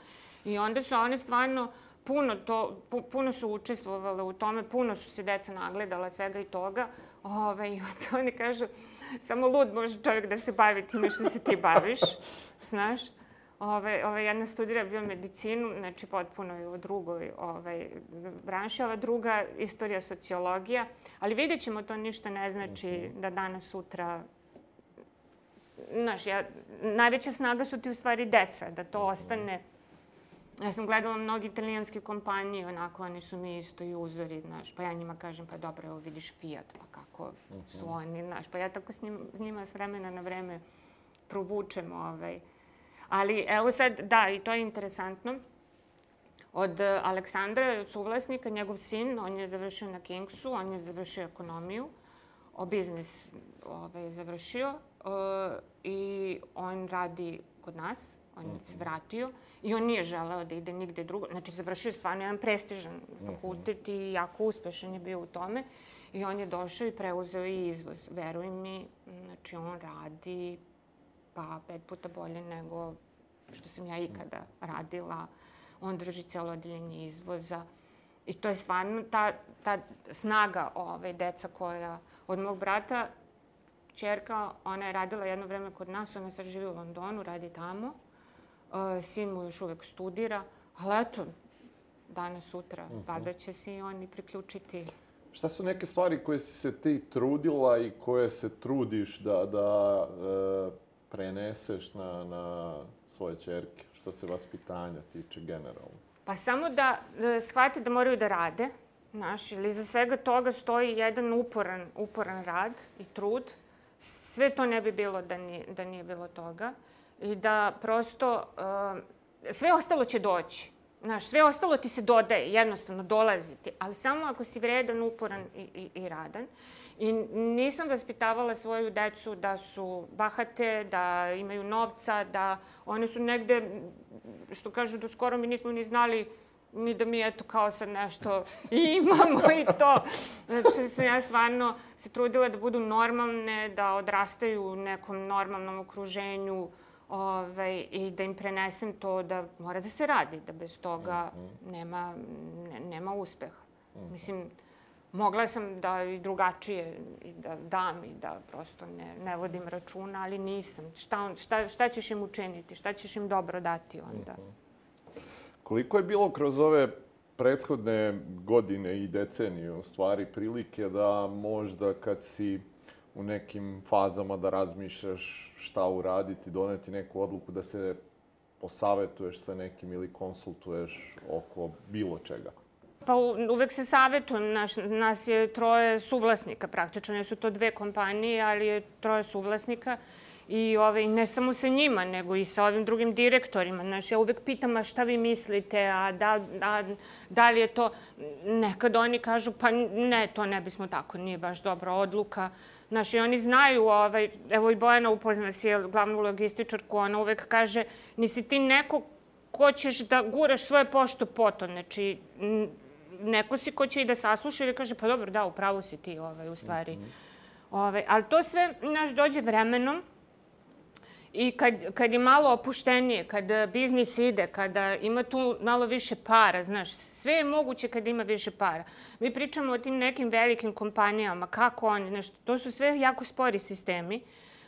I onda su one stvarno puno, to, puno su učestvovale u tome, puno su se deca nagledala svega i toga. Ove, I onda oni kažu, samo lud može čovjek da se bavi time što se ti baviš, [laughs] znaš. Ove, ove, jedna studira biomedicinu, znači potpuno je u drugoj ovaj, branši, ova druga istorija sociologija, ali vidjet ćemo, to ništa ne znači mhm. da danas, sutra Znaš, ja, najveća snaga su ti u stvari deca, da to mhm. ostane. Ja sam gledala mnogi italijanske kompanije, onako, oni su mi isto i uzori, znaš, pa ja njima kažem, pa dobro, evo vidiš Fiat, pa kako su mhm. oni, znaš, pa ja tako s njima, s njima s vremena na vreme provučem, ovaj, Ali evo sad, da, i to je interesantno. Od e, Aleksandra, suvlasnika, njegov sin, on je završio na Kingsu, on je završio ekonomiju, o biznis ovaj, je završio uh, i on radi kod nas, on je se vratio i on nije želeo da ide nigde drugo. Znači, završio stvarno jedan prestižan fakultet i jako uspešan je bio u tome. I on je došao i preuzeo i izvoz. Veruj mi, znači on radi pa pet puta bolje nego što sam ja ikada radila. On drži celo odeljenje izvoza. I to je stvarno ta, ta snaga ove deca koja od mog brata, čerka, ona je radila jedno vreme kod nas, ona sad živi u Londonu, radi tamo. Uh, sin mu još uvek studira, ali eto, danas, sutra, mhm. -huh. valjda će se i oni priključiti. Šta su neke stvari koje si se ti trudila i koje se trudiš da, da e, preneseš na, na svoje čerke, što se vaspitanja tiče generalno? Pa samo da e, shvate da moraju da rade, znaš, ili za svega toga stoji jedan uporan, uporan rad i trud. Sve to ne bi bilo da nije, da nije bilo toga. I da prosto uh, sve ostalo će doći. Znaš, sve ostalo ti se dodaje, jednostavno dolazi ti, ali samo ako si vredan, uporan i, i, i radan. I nisam vaspitavala svoju decu da su bahate, da imaju novca, da one su negde, što kažu, do skoro mi nismo ni znali ni da mi eto kao sad nešto [laughs] imamo i to. Znači sam ja stvarno se trudila da budu normalne, da odrastaju u nekom normalnom okruženju ovaj, i da im prenesem to da mora da se radi, da bez toga mhm. nema, ne, nema uspeha. Mhm. Mislim, Mogla sam da i drugačije i da dam i da prosto ne, ne vodim računa, ali nisam. Šta, on, šta, šta ćeš im učiniti? Šta ćeš im dobro dati onda? Mhm. Koliko je bilo kroz ove prethodne godine i decenije stvari prilike da možda kad si u nekim fazama da razmišljaš šta uraditi, doneti neku odluku da se posavetuješ sa nekim ili konsultuješ oko bilo čega? Pa uvek se savjetujem, naš, nas je troje suvlasnika praktično, ne su to dve kompanije, ali je troje suvlasnika. I ovaj, ne samo sa njima, nego i sa ovim drugim direktorima. Znaš, ja uvek pitam, a šta vi mislite, a da, a, da li je to... Nekad oni kažu, pa ne, to ne bismo tako, nije baš dobra odluka. Znaš, i oni znaju, ovaj, evo i Bojana upozna si glavnu logističarku, ona uvek kaže, nisi ti neko ko ćeš da guraš svoje pošto poto. Znači, neko si ko će i da sasluša i da kaže, pa dobro, da, upravo si ti, ovaj, u stvari. Mm -hmm. ovaj, ali to sve, naš, dođe vremenom i kad, kad je malo opuštenije, kad biznis ide, kada ima tu malo više para, znaš, sve je moguće kad ima više para. Mi pričamo o tim nekim velikim kompanijama, kako oni, nešto, to su sve jako spori sistemi.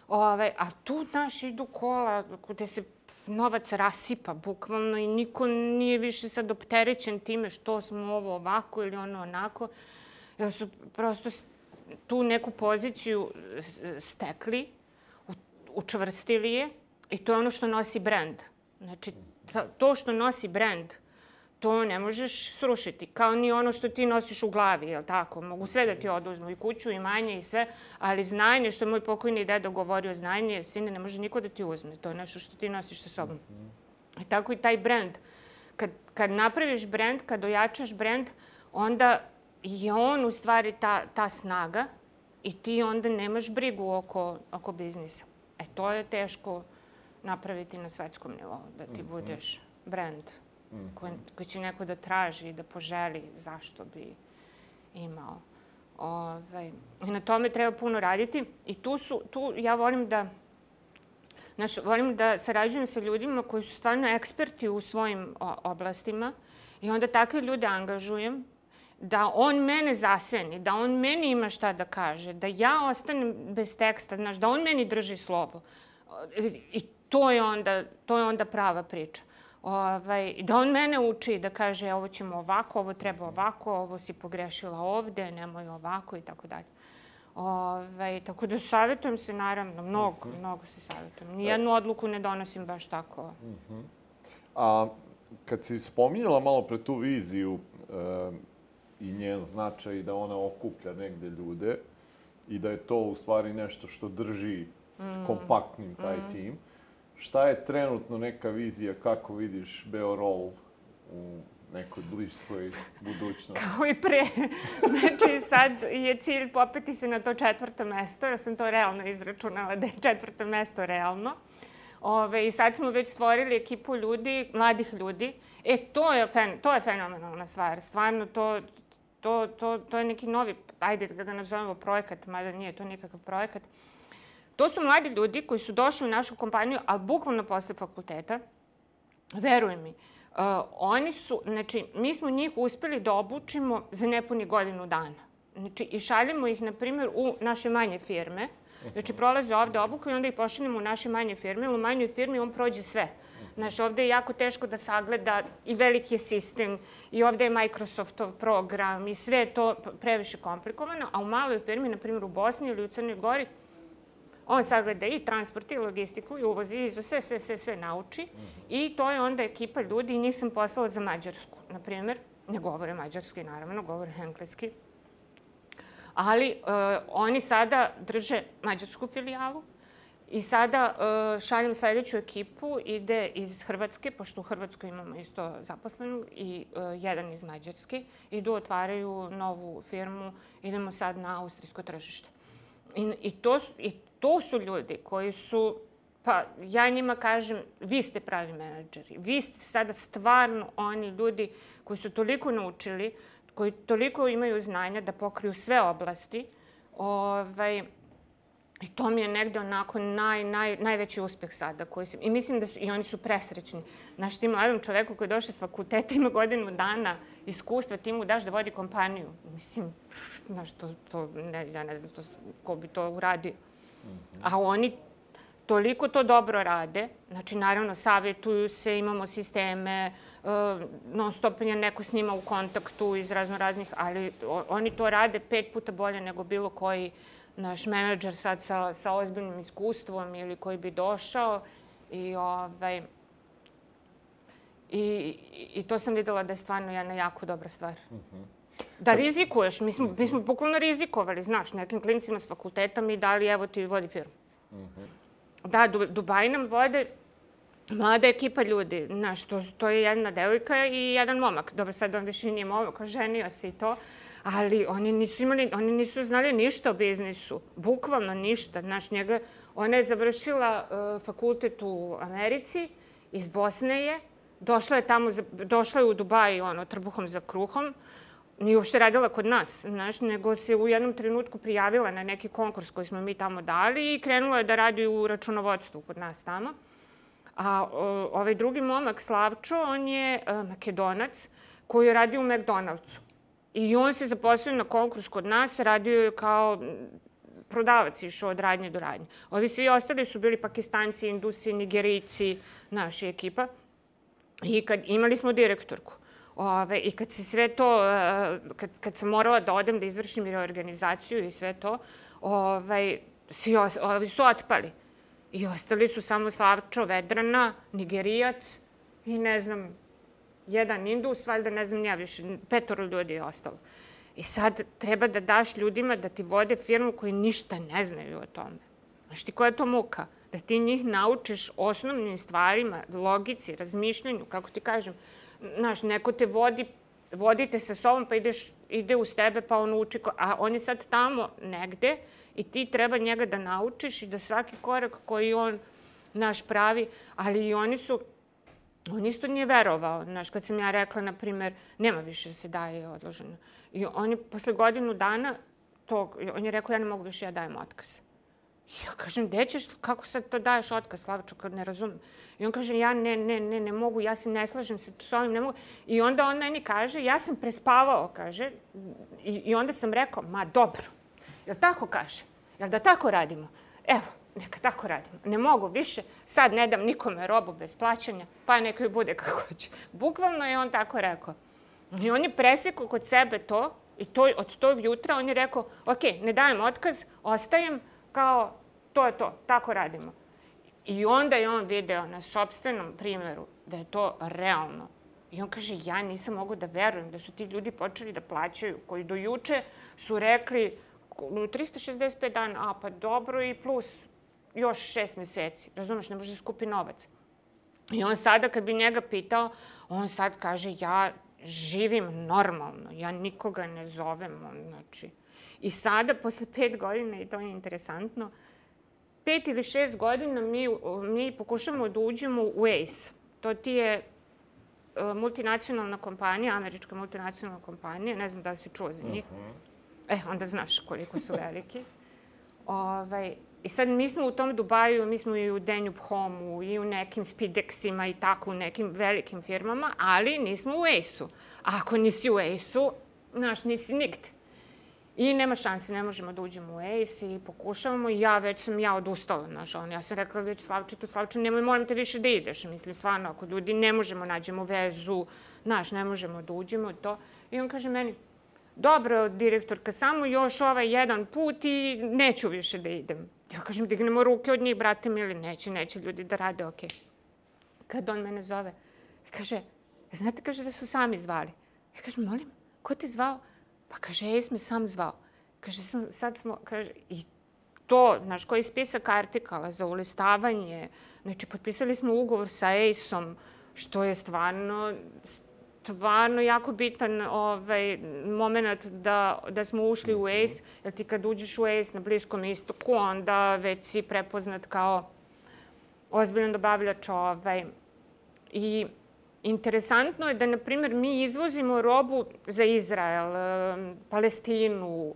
Ovaj, a tu, znaš, idu kola gde se novac rasipa bukvalno i niko nije više sad opterećen time što smo ovo ovako ili ono onako. Jer su prosto tu neku poziciju stekli učvrstili je i to je ono što nosi brend. Znači, to što nosi brend, to ne možeš srušiti. Kao ni ono što ti nosiš u glavi, jel tako? Mogu sve da ti oduzmu, i kuću, i manje, i sve, ali znanje, što je moj pokojni dedo govorio, znanje, sine, ne može niko da ti uzme. To je nešto što ti nosiš sa sobom. I tako i taj brend. Kad, kad napraviš brend, kad ojačaš brend, onda je on u stvari ta, ta snaga i ti onda nemaš brigu oko, oko biznisa. E, to je teško napraviti na svetskom nivou, da ti mhm. budeš brend koji, koji će neko da traži i da poželi zašto bi imao. Ove, ovaj, na tome treba puno raditi i tu su, tu ja volim da Znaš, volim da sarađujem sa ljudima koji su stvarno eksperti u svojim oblastima i onda takve ljude angažujem da on mene zaseni, da on meni ima šta da kaže, da ja ostanem bez teksta, znaš, da on meni drži slovo. I to je onda, to je onda prava priča. Ovaj, da on mene uči da kaže ovo ćemo ovako, ovo treba ovako, ovo si pogrešila ovde, nemoj ovako i tako dalje. Ovaj, tako da savjetujem se naravno, mnogo, mhm. -huh. mnogo se savjetujem. Nijednu odluku ne donosim baš tako. Mhm. -huh. A kad si spominjala malo pre tu viziju e, i njen značaj da ona okuplja negde ljude i da je to u stvari nešto što drži mm. kompaktnim taj mm. tim, Šta je trenutno neka vizija kako vidiš Beorol u nekoj bliskoj budućnosti? [laughs] Kao i pre. Znači, sad je cilj popeti se na to četvrto mesto, ja sam to realno izračunala da je četvrto mesto realno. Ove, I sad smo već stvorili ekipu ljudi, mladih ljudi. E, to je, fen, to je fenomenalna stvar. Stvarno, to, to, to, to je neki novi, ajde da ga nazovemo projekat, mada nije to nikakav projekat. Uh, To su mladi ljudi koji su došli u našu kompaniju, ali bukvalno posle fakulteta. Veruj mi, uh, oni su, znači, mi smo njih uspeli da obučimo za nepuni godinu dana. Znači, i šaljemo ih, na primjer, u naše manje firme. Znači, prolaze ovde obuku i onda ih pošaljemo u naše manje firme. U manjoj firmi on prođe sve. Znači, ovde je jako teško da sagleda i veliki je sistem, i ovde je Microsoftov program, i sve je to previše komplikovano, a u maloj firmi, na primjer u Bosni ili u Crnoj Gori, On sagleda i transport, i logistiku, i uvoz, i izvoz, sve, sve, sve, sve nauči. Mm -hmm. I to je onda ekipa ljudi i njih sam poslala za Mađarsku, na primjer. Ne govore mađarski, naravno, govore engleski. Ali uh, oni sada drže mađarsku filijalu i sada uh, šaljem sledeću ekipu, ide iz Hrvatske, pošto u Hrvatskoj imamo isto zaposlenu, i uh, jedan iz Mađarske. Idu, otvaraju novu firmu, idemo sad na austrijsko tržište. I, i, to, I to su ljudi koji su, pa ja njima kažem, vi ste pravi menadžeri. Vi ste sada stvarno oni ljudi koji su toliko naučili, koji toliko imaju znanja da pokriju sve oblasti. Ovaj, I to mi je negde onako naj, naj, najveći uspeh sada. Koji sam, I mislim da su, i oni su presrećni. Znaš, ti mladom čoveku koji je došao s fakulteta [laughs] ima godinu dana iskustva, ti mu daš da vodi kompaniju. Mislim, znaš, to, to ne, ja ne znam to, ko bi to uradio. A oni toliko to dobro rade, znači naravno savjetuju se, imamo sisteme, uh, non stop je neko s njima u kontaktu iz razno raznih, ali oni to rade pet puta bolje nego bilo koji naš menadžer sad sa, sa ozbiljnim iskustvom ili koji bi došao i ovaj, I, I to sam videla da je stvarno jedna jako dobra stvar. Uh mhm. -huh. Da rizikuješ. Mi smo, mi smo bukvalno rizikovali, znaš, nekim klinicima s fakulteta mi dali, evo ti vodi firmu. Mm -hmm. Da, Dubaj nam vode mlada ekipa ljudi. Znaš, to, to je jedna devojka i jedan momak. Dobro, sad on više nije momak, ženio se i to. Ali oni nisu imali, oni nisu znali ništa o biznisu. Bukvalno ništa. Znaš, njega, ona je završila uh, fakultet u Americi, iz Bosne je, došla je tamo, za, došla je u Dubaj, ono, trbuhom za kruhom, nije uopšte radila kod nas, znaš, nego se u jednom trenutku prijavila na neki konkurs koji smo mi tamo dali i krenula je da radi u računovodstvu kod nas tamo. A o, ovaj drugi momak, Slavčo, on je a, e, makedonac koji je radio u McDonald'su. I on se zaposlio na konkurs kod nas, radio je kao prodavac išao od radnje do radnje. Ovi svi ostali su bili pakistanci, indusi, nigerici, naša ekipa. I kad imali smo direktorku Ove, I kad se sve to, e, kad, kad sam morala da odem da izvršim reorganizaciju i sve to, ovaj, svi ovi su otpali. I ostali su samo Slavčo Vedrana, Nigerijac i ne znam, jedan Indus, valjda ne znam ja više, petoro ljudi je ostalo. I sad treba da daš ljudima da ti vode firmu koji ništa ne znaju o tome. Znaš ti koja je to muka? Da ti njih naučiš osnovnim stvarima, logici, razmišljanju, kako ti kažem. Znaš, neko te vodi, vodite sa sobom pa ideš, ide uz tebe pa on uči, a on je sad tamo negde i ti treba njega da naučiš i da svaki korak koji on naš pravi, ali i oni su On isto nije verovao, znaš, kad sam ja rekla, na primer, nema više da se daje odloženo. I on je posle godinu dana, to, on je rekao, ja ne mogu više, ja dajem otkaz. Ja kažem, gde ćeš, kako sad to daješ otkaz, Slavčo, kad ne razumem. I on kaže, ja ne, ne, ne, ne mogu, ja se ne slažem se s ovim, ne mogu. I onda on meni kaže, ja sam prespavao, kaže, i, i onda sam rekao, ma dobro, jel tako kaže? Jel da tako radimo? Evo, neka tako radimo. Ne mogu više, sad ne dam nikome robu bez plaćanja, pa neka joj bude kako će. Bukvalno je on tako rekao. I on je presekao kod sebe to i to, od tog jutra on je rekao, ok, ne dajem otkaz, ostajem kao to je to, tako radimo. I onda je on video na sobstvenom primjeru da je to realno. I on kaže, ja nisam mogu da verujem da su ti ljudi počeli da plaćaju, koji do juče su rekli 365 dana, a pa dobro i plus još šest meseci. Razumeš, ne može da skupi novac. I on sada, kad bi njega pitao, on sad kaže, ja živim normalno, ja nikoga ne zovem, on, znači. I sada, posle pet godina, i to je interesantno, pet ili šest godina mi, mi pokušamo da uđemo u ACE. To ti je e, multinacionalna kompanija, američka multinacionalna kompanija, ne znam da li si čuo za njih. Uh mhm. -huh. E, onda znaš koliko su veliki. [laughs] ovaj, I sad mi smo u tom Dubaju, mi smo i u Danube Home-u i u nekim Spidexima i tako u nekim velikim firmama, ali nismo u ACE-u. Ako nisi u ACE-u, znaš, nisi nigde. I nema šanse, ne možemo da uđemo u ACE i pokušavamo i ja već sam ja odustala, znaš, on, ja sam rekla već Slavčitu, Slavčitu, nemoj, molim te više da ideš. Mislim, stvarno, ako ljudi ne možemo, nađemo vezu, znaš, ne možemo da uđemo to. I on kaže meni, dobro, direktorka, samo još ovaj jedan put i neću više da idem. Ja kažem, dignemo ruke od njih, brate mi, ili neće, neće ljudi da rade, okej. Okay. Kad on mene zove, kaže, znate, kaže da su sami zvali. Ja kažem, molim, ko te zvao? Pa kaže, Ejs me sam zvao. Kaže, sam, sad smo, kaže, i to, znaš, koji spisak artikala za ulistavanje, znači, potpisali smo ugovor sa Ejsom, što je stvarno stvarno jako bitan ovaj, moment da, da smo ušli u ACE, jer ti kad uđeš u ACE na Bliskom istoku, onda već si prepoznat kao ozbiljan dobavljač. Ovaj. I interesantno je da, na primjer, mi izvozimo robu za Izrael, Palestinu,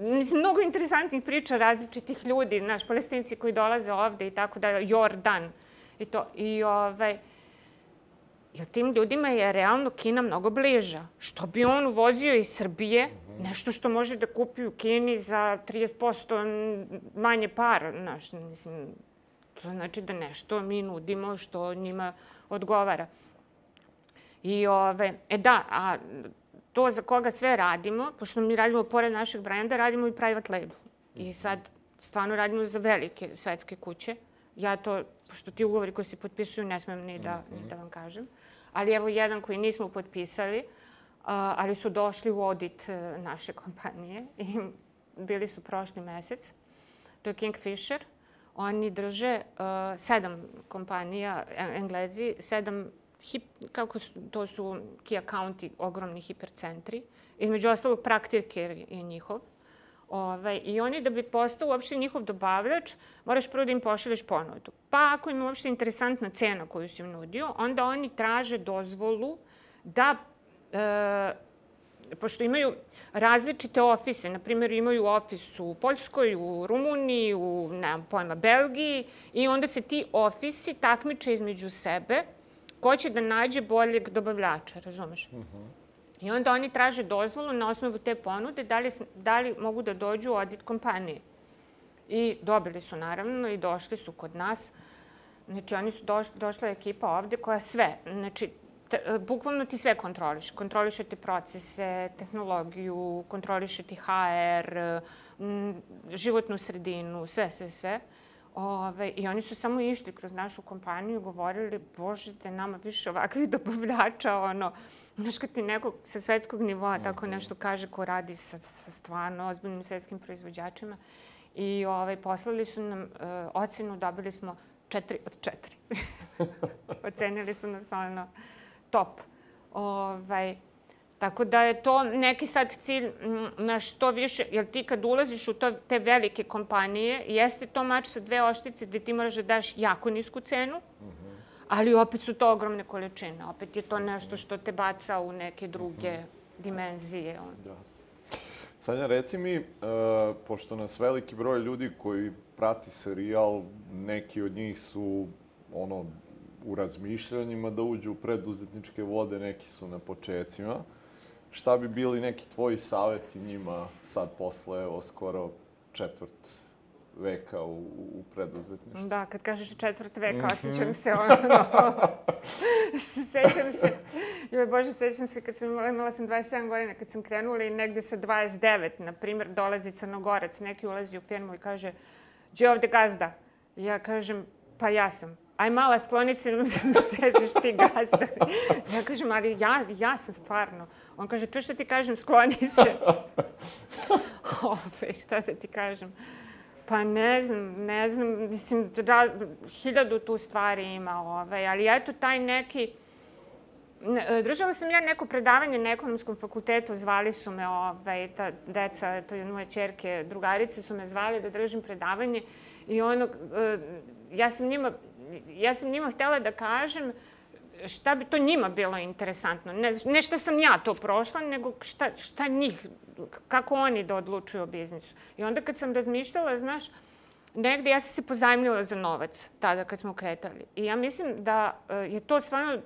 Mislim, mnogo interesantnih priča različitih ljudi, naš palestinci koji dolaze ovde i tako da, Jordan i to. I ovaj, Jer tim ljudima je realno Kina mnogo bliža. Što bi on uvozio iz Srbije, nešto što može da kupi u Kini za 30% manje para, znaš, mislim, to znači da nešto mi nudimo što njima odgovara. I ove, e da, a to za koga sve radimo, pošto mi radimo pored našeg brenda, radimo i private label. I sad stvarno radimo za velike svetske kuće. Ja to, pošto ti ugovori koji se potpisuju, ne smem ni da, ni da vam kažem ali evo jedan koji nismo potpisali, ali su došli u audit e, naše kompanije i bili su prošli mesec. To je Kingfisher. Oni drže uh, sedam kompanija, e, Englezi, sedam, hip, kako su, to su key accounti, ogromni hipercentri. Između ostalog, Praktirker je njihov. Ovaj, I oni da bi postao uopšte njihov dobavljač, moraš prvo da im pošalješ ponudu. Pa ako im uopšte interesantna cena koju si im nudio, onda oni traže dozvolu da e, pošto imaju različite ofise, na primjer imaju ofis u Poljskoj, u Rumuniji, u, nemam pojma, Belgiji i onda se ti ofisi takmiče između sebe ko će da nađe boljeg dobavljača, razumeš? Uh. -huh. I onda oni traže dozvolu na osnovu te ponude da li, da li mogu da dođu u audit kompanije. I dobili su naravno i došli su kod nas. Znači oni su došli, došla ekipa ovde koja sve, znači te, bukvalno ti sve kontroliš. Kontroliše ti procese, tehnologiju, kontroliše ti HR, m, životnu sredinu, sve, sve, sve. Ove, I oni su samo išli kroz našu kompaniju i govorili, bože, da nama više ovakvih dobavljača, ono, Znaš, kad ti neko sa svetskog nivoa tako mhm. nešto kaže ko radi sa, sa stvarno ozbiljnim svetskim proizvođačima i ovaj, poslali su nam uh, ocenu, dobili smo četiri od četiri. [laughs] Ocenili su nas ono top. Ovaj, tako da je to neki sad cilj na što više, jer ti kad ulaziš u to, te velike kompanije, jeste to mač sa dve oštice gde ti moraš da daš jako nisku cenu, -hmm ali opet su to ogromne količine. Opet je to nešto što te baca u neke druge -hmm. dimenzije. Jasno. Sanja, reci mi, uh, pošto nas veliki broj ljudi koji prati serijal, neki od njih su ono, u razmišljanjima da uđu u preduzetničke vode, neki su na počecima. Šta bi bili neki tvoji saveti njima sad posle, evo, skoro četvrt veka u, u preduzetništvu. Da, kad kažeš četvrt veka, mm -hmm. osjećam se ono... [laughs] sećam se, joj Bože, sećam se kad sam imala, sam 27 godina, kad sam krenula i negde sa 29, na primjer, dolazi crnogorac, neki ulazi u firmu i kaže, gdje ovde gazda? Ja kažem, pa ja sam. Aj mala, skloni se, [laughs] seziš ti gazda. Ja kažem, ali ja, ja sam stvarno. On kaže, čuš što ti kažem, skloni se. [laughs] Ove, šta da ti kažem? Pa ne znam, ne znam, mislim, da, hiljadu tu stvari ima, ovaj, ali eto taj neki... Držala sam ja neko predavanje na ekonomskom fakultetu, zvali su me, ovaj, ta deca, to je moje čerke, drugarice su me zvali da držim predavanje i ono, e, ja sam njima, ja sam njima htela da kažem šta bi to njima bilo interesantno. Ne, ne šta sam ja to prošla, nego šta, šta njih, kako oni da odlučuju o biznisu. I onda kad sam razmišljala, znaš, negde ja sam se pozajmljala za novac tada kad smo kretali. I ja mislim da e, je to stvarno,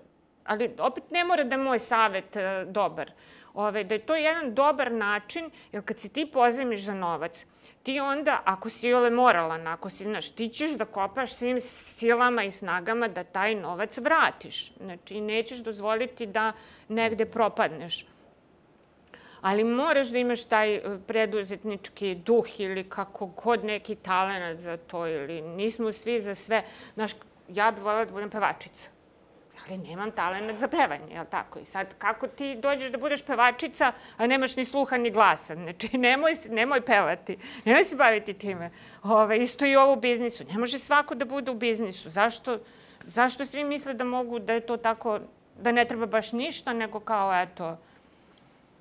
ali opet ne mora da je moj savet e, dobar. Ove, da je to jedan dobar način, jer kad se ti pozajmiš za novac, ti onda, ako si jole moralan, ako si, znaš, ti ćeš da kopaš svim silama i snagama da taj novac vratiš. Znači, nećeš dozvoliti da negde propadneš. Ali moraš da imaš taj e, preduzetnički duh ili kako god neki talent za to ili nismo svi za sve. Znaš, ja bih voljela da budem pevačica ali nemam talent za pevanje, jel tako? I sad, kako ti dođeš da budeš pevačica, a nemaš ni sluha ni glasa? Znači, nemoj, nemoj pevati, nemoj se baviti time. Ove, isto i ovo u biznisu. Ne može svako da bude u biznisu. Zašto, zašto svi misle da mogu, da je to tako, da ne treba baš ništa, nego kao, eto,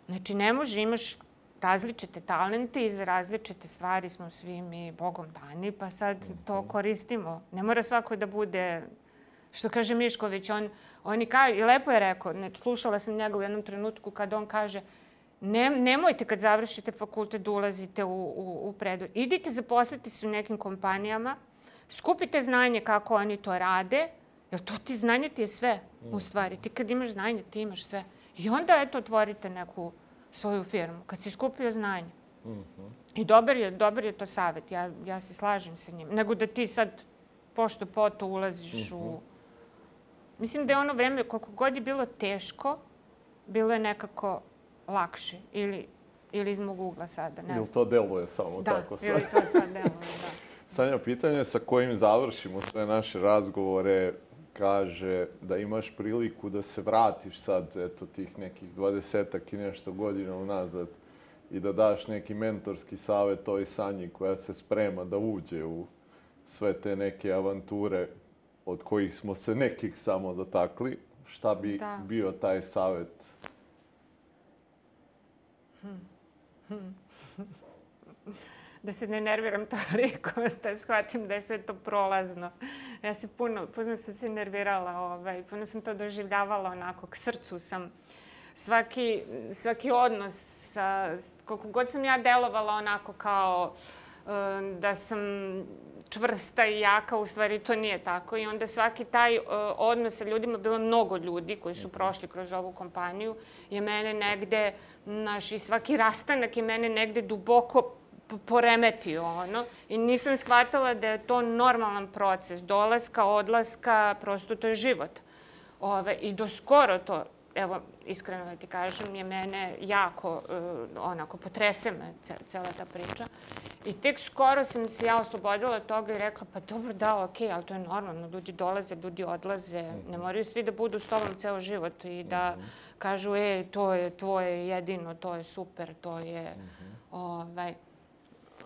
znači, ne može, imaš različite talente i za različite stvari smo svi mi Bogom dani, pa sad to mhm. koristimo. Ne mora svako da bude Što kaže Mišković, on, oni kaže, i lepo je rekao, ne, slušala sam njega u jednom trenutku kad on kaže, ne, nemojte kad završite fakultet da ulazite u, u, u predu. Idite zaposliti se u nekim kompanijama, skupite znanje kako oni to rade, jer to ti znanje ti je sve, u mm. stvari. Ti kad imaš znanje, ti imaš sve. I onda, eto, otvorite neku svoju firmu, kad si skupio znanje. Mm -hmm. I dobar je, dobar je to savjet, ja, ja se slažem sa njim. Nego da ti sad pošto poto ulaziš mm -hmm. u mhm. Mislim da je ono vreme, koliko god je bilo teško, bilo je nekako lakše. Ili, ili iz mog ugla sada, ne znam. Ili to deluje samo da, tako sad? Da, ili to sad deluje, da. [laughs] Sanja, pitanje sa kojim završimo sve naše razgovore kaže da imaš priliku da se vratiš sad, eto, tih nekih dvadesetak i nešto godina unazad i da daš neki mentorski savet toj Sanji koja se sprema da uđe u sve te neke avanture od kojih smo se nekih samo dotakli, šta bi da. bio taj savet? Hmm. [laughs] Hmm. da se ne nerviram toliko, [laughs] da shvatim da je sve to prolazno. Ja se puno, puno sam se nervirala, ovaj, puno sam to doživljavala onako, k srcu sam. Svaki, svaki odnos, sa, koliko god sam ja delovala onako kao uh, da sam čvrsta i jaka, u stvari to nije tako. I onda svaki taj uh, odnos sa ljudima, bilo mnogo ljudi koji su mhm. prošli kroz ovu kompaniju, je mene negde, naš, i svaki rastanak je mene negde duboko poremetio ono i nisam shvatala da je to normalan proces dolaska, odlaska, prosto to je život. Ove, I do skoro to evo, iskreno da ti kažem, je mene jako, uh, onako, potrese me cela ta priča. I tek skoro sam se ja oslobodila od toga i rekla, pa dobro, da, okej, okay, ali to je normalno, ljudi dolaze, ljudi odlaze, ne moraju svi da budu s tobom ceo život i da -hmm. kažu, e, to je tvoje jedino, to je super, to je, -hmm. ovaj,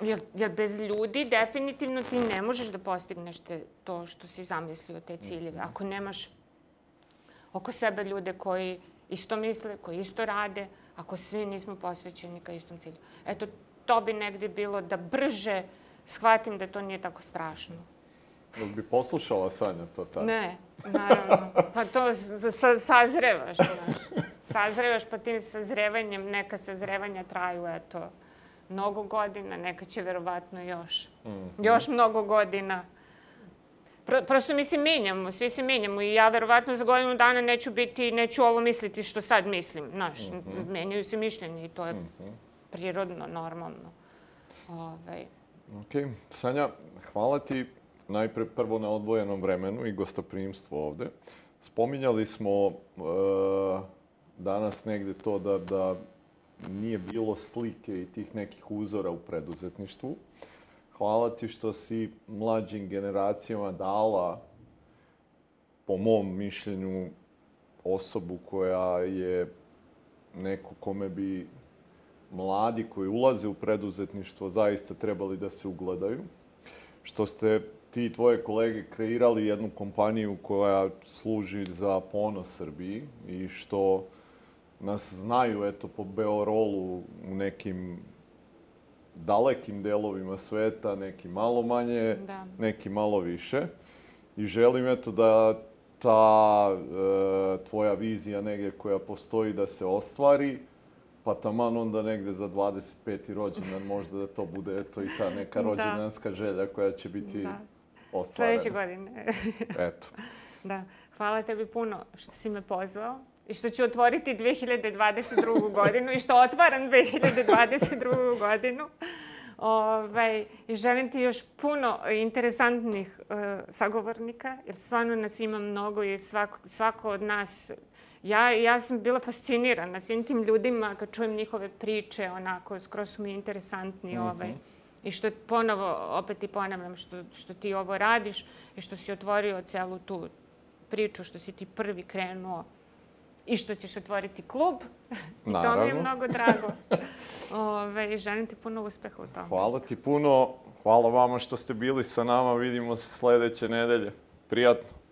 jer, jer bez ljudi definitivno ti ne možeš da postigneš te, to što si zamislio, te ciljeve. Mhm. Ako nemaš oko sebe ljude koji isto misle, koji isto rade, ako svi nismo posvećeni ka istom cilju. Eto, to bi negde bilo da brže shvatim da to nije tako strašno. Jel bi poslušala Sanja to tada? Ne, naravno. Pa to sa, sazrevaš, znaš. Sazrevaš, pa tim sazrevanjem, neka sazrevanja traju, eto, mnogo godina, neka će verovatno još. Mm -hmm. Još mnogo godina. Pro, prosto mi se menjamo, svi se menjamo i ja verovatno za godinu dana neću biti, neću ovo misliti što sad mislim, znaš, mm -hmm. menjaju se mišljenje i to je mm -hmm. prirodno, normalno. Ovaj. Ok, Sanja, hvala ti najpre prvo na odvojenom vremenu i gostoprimstvu ovde. Spominjali smo uh, danas negde to da, da nije bilo slike i tih nekih uzora u preduzetništvu. Uh, hvala ti što si mlađim generacijama dala, po mom mišljenju, osobu koja je neko kome bi mladi koji ulaze u preduzetništvo zaista trebali da se ugledaju. Što ste ti i tvoje kolege kreirali jednu kompaniju koja služi za ponos Srbiji i što nas znaju eto po Beorolu u nekim dalekim delovima sveta, neki malo manje, da. neki malo više. I želim eto da ta e, tvoja vizija negdje koja postoji da se ostvari, pa taman onda negde za 25. rođendan možda da to bude eto i ta neka da. rođendanska da. želja koja će biti da. ostvarena. Sljedeće godine. eto. [laughs] Da. Hvala tebi puno što si me pozvao i što ću otvoriti 2022. godinu i što otvaram 2022. godinu. Ovaj, I želim ti još puno interesantnih uh, sagovornika, jer stvarno nas ima mnogo i svako, svako od nas... Ja, ja sam bila fascinirana svim tim ljudima kad čujem njihove priče, onako, skroz su mi interesantni. Mm -hmm. ovaj, I što ponovo, opet i ponavljam, što, što ti ovo radiš i što si otvorio celu tu priču, što si ti prvi krenuo i što ćeš otvoriti klub. [laughs] I to mi je mnogo drago. [laughs] Ove, želim ti puno uspeha u tome. Hvala ti puno. Hvala vama što ste bili sa nama. Vidimo se sledeće nedelje. Prijatno.